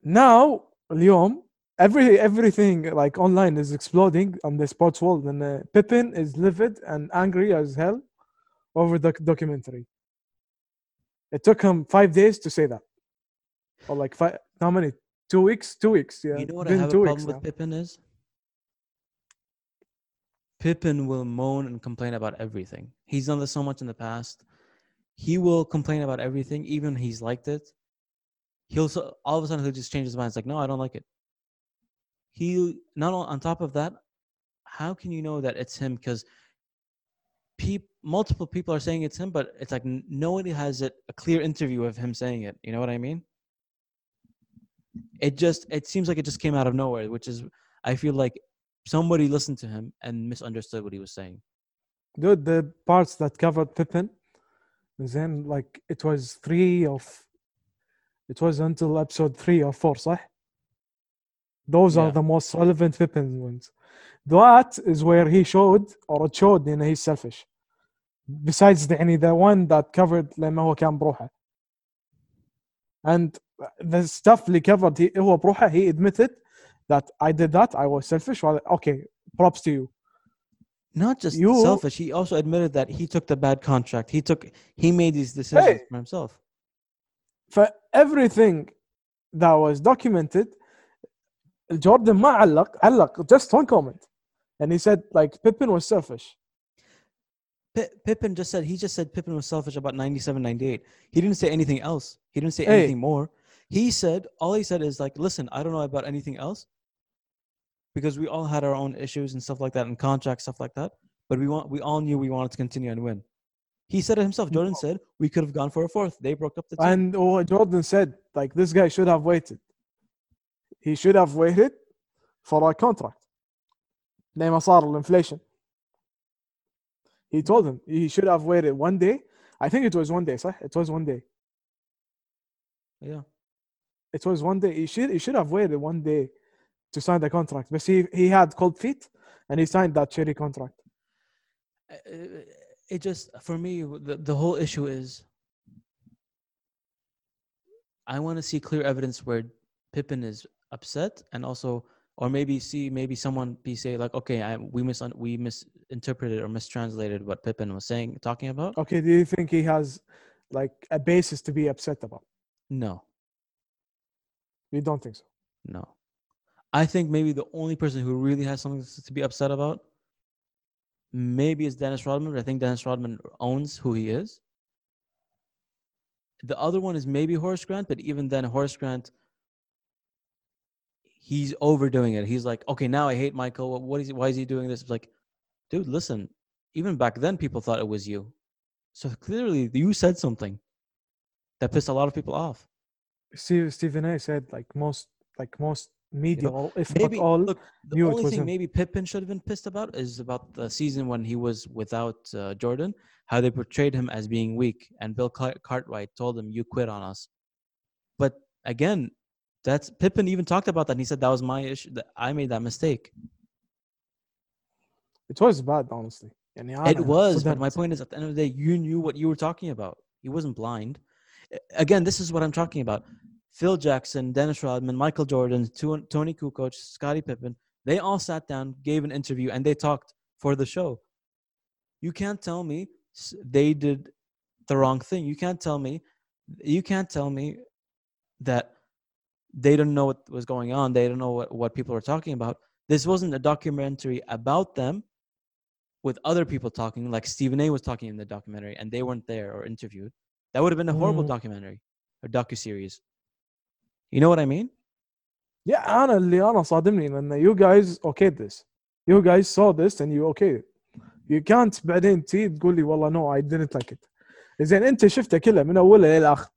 Speaker 2: now Liam, every everything like online is exploding on the sports world and uh, Pippen is livid and angry as hell over the documentary. It took him five days to say that. Or like five how many? Two weeks? Two weeks yeah.
Speaker 1: You know what i have a problem with
Speaker 2: now.
Speaker 1: Pippen is? Pippen will moan and complain about everything. He's done this so much in the past. He will complain about everything, even he's liked it. He'll all of a sudden he'll just change his mind. It's like, no, I don't like it. He not on, top of that, how can you know that it's him? Because peop, multiple people are saying it's him, but it's like nobody has it a clear interview of him saying it. You know what I mean? It just it seems like it just came out of nowhere, which is I feel like somebody listened to him and misunderstood what he was saying.
Speaker 2: Dude, the parts that covered Pippen, then like it was three of, it was until episode three or four, صح? Those
Speaker 1: yeah.
Speaker 2: are the most relevant Pippen ones. That is where he showed, or it showed, you know, he's selfish. Besides, the, any, the one that covered لما هو And the stuff he covered he, he admitted that I did that, I was selfish. Well, okay, props to you.
Speaker 1: Not just
Speaker 2: you,
Speaker 1: selfish. He also admitted that he took the bad contract. He took he made these decisions
Speaker 2: hey,
Speaker 1: for himself.
Speaker 2: For everything that was documented, Jordan Ma علق just one comment, and he said like Pippen was selfish.
Speaker 1: P- Pippen just said he just said Pippen was selfish about 97, 98. He didn't say anything else. He didn't say
Speaker 2: hey.
Speaker 1: anything more. He said all he said is like, listen, I don't know about anything else because we all had our own issues and stuff like that and contracts stuff like that. But we want we all knew we wanted to continue and win. He said it himself. Jordan said we could have gone for a fourth. They broke up the team.
Speaker 2: and what Jordan said like this guy should have waited he should have waited for a contract لما صار الانفليشن he told him he should have waited one day I think it was one day صح it was one day
Speaker 1: yeah.
Speaker 2: it was one day he should he should have waited one day to sign the contract but he he had cold feet and he signed that shitty contract
Speaker 1: Uh, It just for me the, the whole issue is I want to see clear evidence where Pippen is upset and also or maybe see maybe someone be say like okay I, we mis we misinterpreted or mistranslated what Pippen was saying talking about
Speaker 2: Okay, do you think he has like a basis to be upset about?
Speaker 1: no
Speaker 2: You don't think so?
Speaker 1: No. I think maybe the only person who really has something to be upset about maybe is Dennis Rodman, I think Dennis Rodman owns who he is. The other one is maybe Horace Grant, but even then, Horace Grant, he's overdoing it. He's like, okay, now I hate Michael. What is he, why is he doing this? It's like, dude, listen. Even back then, people thought it was you. So clearly, you said something that pissed a lot of people off.
Speaker 2: Steve, Stephen A. said like most like most media you know,
Speaker 1: maybe,
Speaker 2: all.
Speaker 1: Look, the only thing maybe Pippen should have been pissed about is about the season when he was without uh, Jordan, how they portrayed him as being weak, and Bill Cartwright told him, "You quit on us." But again, that's Pippen even talked about that. And he said that was my issue. That I made that mistake.
Speaker 2: It was bad, honestly. And
Speaker 1: yeah,
Speaker 2: it
Speaker 1: was, but my point is, at the end of the day, you knew what you were talking about. He wasn't blind. Again, this is what I'm talking about. Phil Jackson, Dennis Rodman, Michael Jordan, Toni Kukoc, Scottie Pippen, they all sat down, gave an interview, and they talked for the show. You can't tell me they did the wrong thing. You can't tell me, you can't tell me that they didn't know what was going on. They don't know what, what people were talking about. This wasn't a documentary about them with other people talking, like Stephen A was talking in the documentary, and they weren't there or interviewed. That would have been a horrible
Speaker 2: Mm.
Speaker 1: documentary or docu series. You know what I mean?
Speaker 2: Yeah, انا اللي انا صادمني لان you guys okay this. You guys saw this and you okay. You can't بعدين تي تقول لي والله no I didn't like it. زين انت شفته كله من اوله للاخر.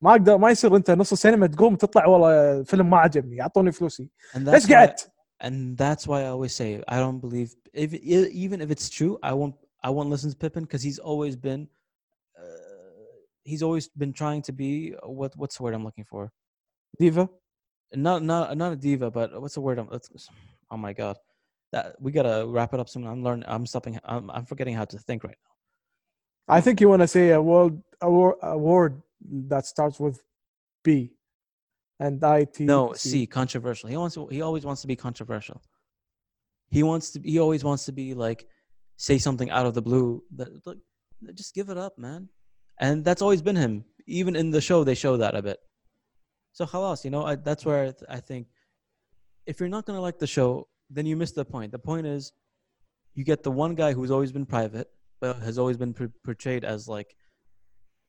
Speaker 2: ما اقدر ما يصير انت نص السينما تقوم تطلع والله فيلم ما عجبني اعطوني فلوسي. ليش قعدت؟
Speaker 1: and that's why I always say I don't believe if even if it's true I won't I won't listen to Pippen because he's always been he's always been trying to be uh, what what's the word I'm looking for?
Speaker 2: Diva?
Speaker 1: Not not not a diva, but uh, what's the word? I'm, oh my god, that we gotta wrap it up soon. I'm learning. I'm stopping. I'm, I'm forgetting how to think right now.
Speaker 2: I think you want to say a world award, award that starts with B, and I T.
Speaker 1: No, C. Controversial. He wants. To, he always wants to be controversial. He wants to. He always wants to be like, say something out of the blue. That like, just give it up, man and that's always been him. Even in the show, they show that a bit. So halas, you know, I, that's where I, th- I think if you're not going to like the show, then you miss the point. The point is, you get the one guy who's always been private, but has always been pre- portrayed as like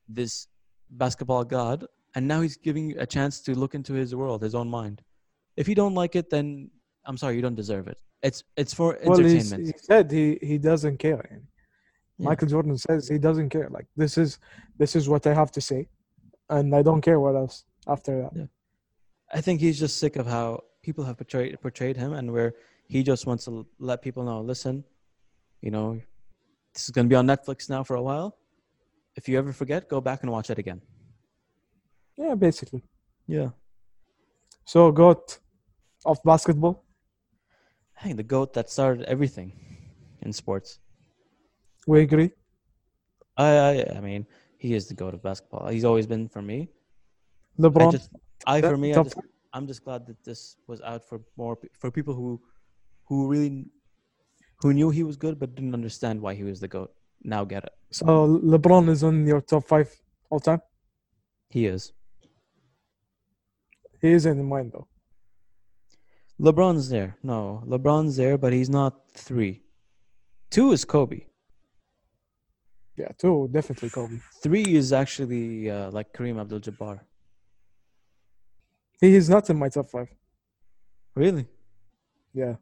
Speaker 1: this basketball god, and now he's giving you a chance to look into his world, his own mind. If you don't like it, then I'm sorry, you don't deserve it. It's it's for
Speaker 2: well,
Speaker 1: entertainment.
Speaker 2: He said he he doesn't care.
Speaker 1: Yeah.
Speaker 2: Michael Jordan says he doesn't care like this is this is what I have to say and I don't care what else after that
Speaker 1: I think he's just sick of how people have portrayed portrayed him, and where he just wants to let people know, listen, you know, this is gonna be on Netflix now for a while. If you ever forget, go back and watch it again.
Speaker 2: yeah basically
Speaker 1: Yeah,
Speaker 2: so got of basketball
Speaker 1: think the goat that started everything in sports.
Speaker 2: We agree
Speaker 1: I I, I mean, he is the goat of basketball. He's always been for me. I
Speaker 2: LeBron
Speaker 1: just, I for me, I just, I'm just glad that this was out for more for people who, who really, who knew he was good but didn't understand why he was the goat. Now get it.
Speaker 2: so LeBron is on your top five all time
Speaker 1: He is.
Speaker 2: he is in the mine though
Speaker 1: LeBron's there. No, LeBron's there, but he's not three. Two is Kobe.
Speaker 2: Yeah two definitely Kobe.
Speaker 1: Three is actually uh, like Kareem Abdul-Jabbar.
Speaker 2: he is not in my top five.
Speaker 1: Really?
Speaker 2: yeah.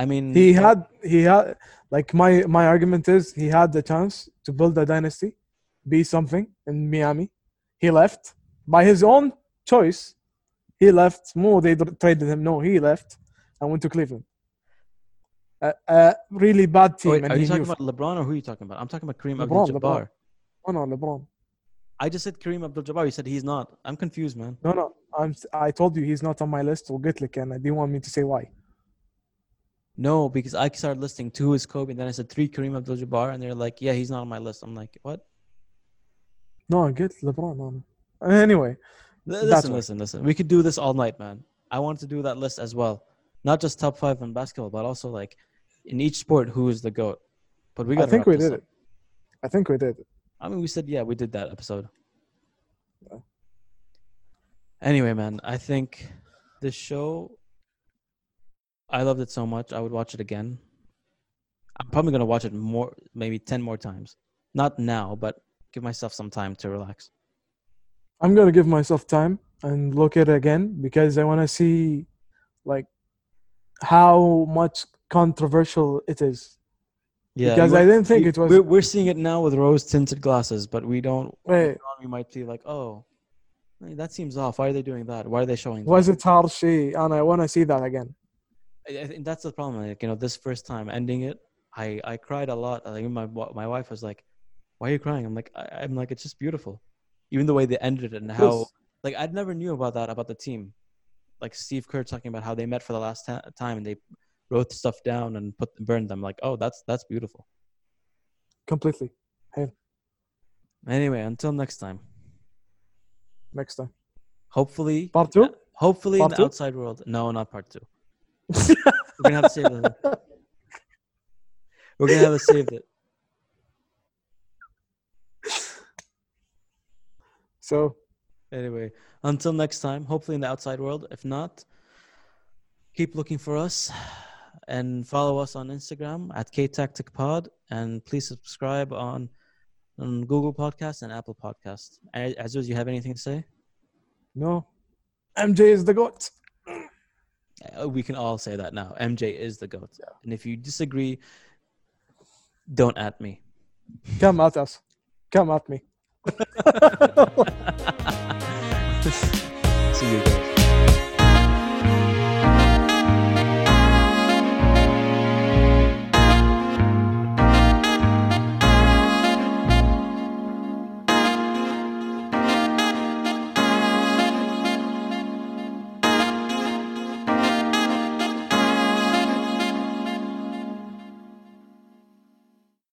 Speaker 1: I mean,
Speaker 2: he had he had like my my argument is he had the chance to build a dynasty be something in miami. He left. By his own choice he left. More they traded him. No he left and went to cleveland a, really bad team.
Speaker 1: Wait, are you talking about LeBron or who are you talking about? I'm talking about Kareem
Speaker 2: LeBron,
Speaker 1: Abdul-Jabbar.
Speaker 2: LeBron. No, no, LeBron.
Speaker 1: I just said Kareem Abdul-Jabbar. You said he's not. I'm confused, man.
Speaker 2: No, no. I'm. I told you he's not on my list. We'll get like, and uh, didn't want me to say why?
Speaker 1: No, because I started listing two is Kobe, and then I said three Kareem Abdul-Jabbar, and they're like, yeah, he's not on my list. I'm like, what?
Speaker 2: No, get LeBron. No. Uh, anyway,
Speaker 1: listen, listen, listen. We could do this all night, man. I want to do that list as well, not just top five in basketball, but also like in each sport, who is the goat. But we got.
Speaker 2: i think we did it i think we did
Speaker 1: I mean, we said yeah, we did that episode. Anyway, man, I think this show. I loved it so much. I would watch it again. I'm probably gonna watch it more, maybe ten more times. Not now, but give myself some time to relax.
Speaker 2: I'm gonna give myself time and look at it again because I want to see, like, how much controversial it is.
Speaker 1: Yeah,
Speaker 2: because I didn't think
Speaker 1: we-
Speaker 2: it was.
Speaker 1: We're, we're seeing it now with rose tinted glasses, but we don't.
Speaker 2: Wait,
Speaker 1: We might be like, oh, that seems off. Why are they doing that? Why are they showing? that?
Speaker 2: was it harsh? And I want to see that again.
Speaker 1: I I think that's the problem. Like you know, this first time ending it, I I cried a lot. Like my my wife was like, "Why are you crying?" I'm like, I, I'm like, it's just beautiful. Even the way they ended it and how
Speaker 2: Yes.
Speaker 1: like I'd never knew about that about the team. Like Steve Kerr talking about how they met for the last ta- time and they wrote stuff down and put burned them. Like, oh, that's that's beautiful.
Speaker 2: Completely. Hey.
Speaker 1: Anyway, until next time.
Speaker 2: Next time.
Speaker 1: Hopefully,
Speaker 2: Part two.
Speaker 1: hopefully in the
Speaker 2: two?
Speaker 1: outside world. No, not part two. [LAUGHS] We're gonna have to save it. We're gonna have to save it.
Speaker 2: So
Speaker 1: Anyway, until next time, hopefully in the outside world. If not, keep looking for us and follow us on Instagram at KTacticPod. And please subscribe on, on Google Podcasts and Apple Podcasts. A- Azuz, you have anything to say?
Speaker 2: no, MJ is the goat.
Speaker 1: Uh, We can all say that now. MJ is the GOAT. And if you disagree, don't at me.
Speaker 2: Come at us. Come at me. [LAUGHS] [LAUGHS]
Speaker 1: See you guys.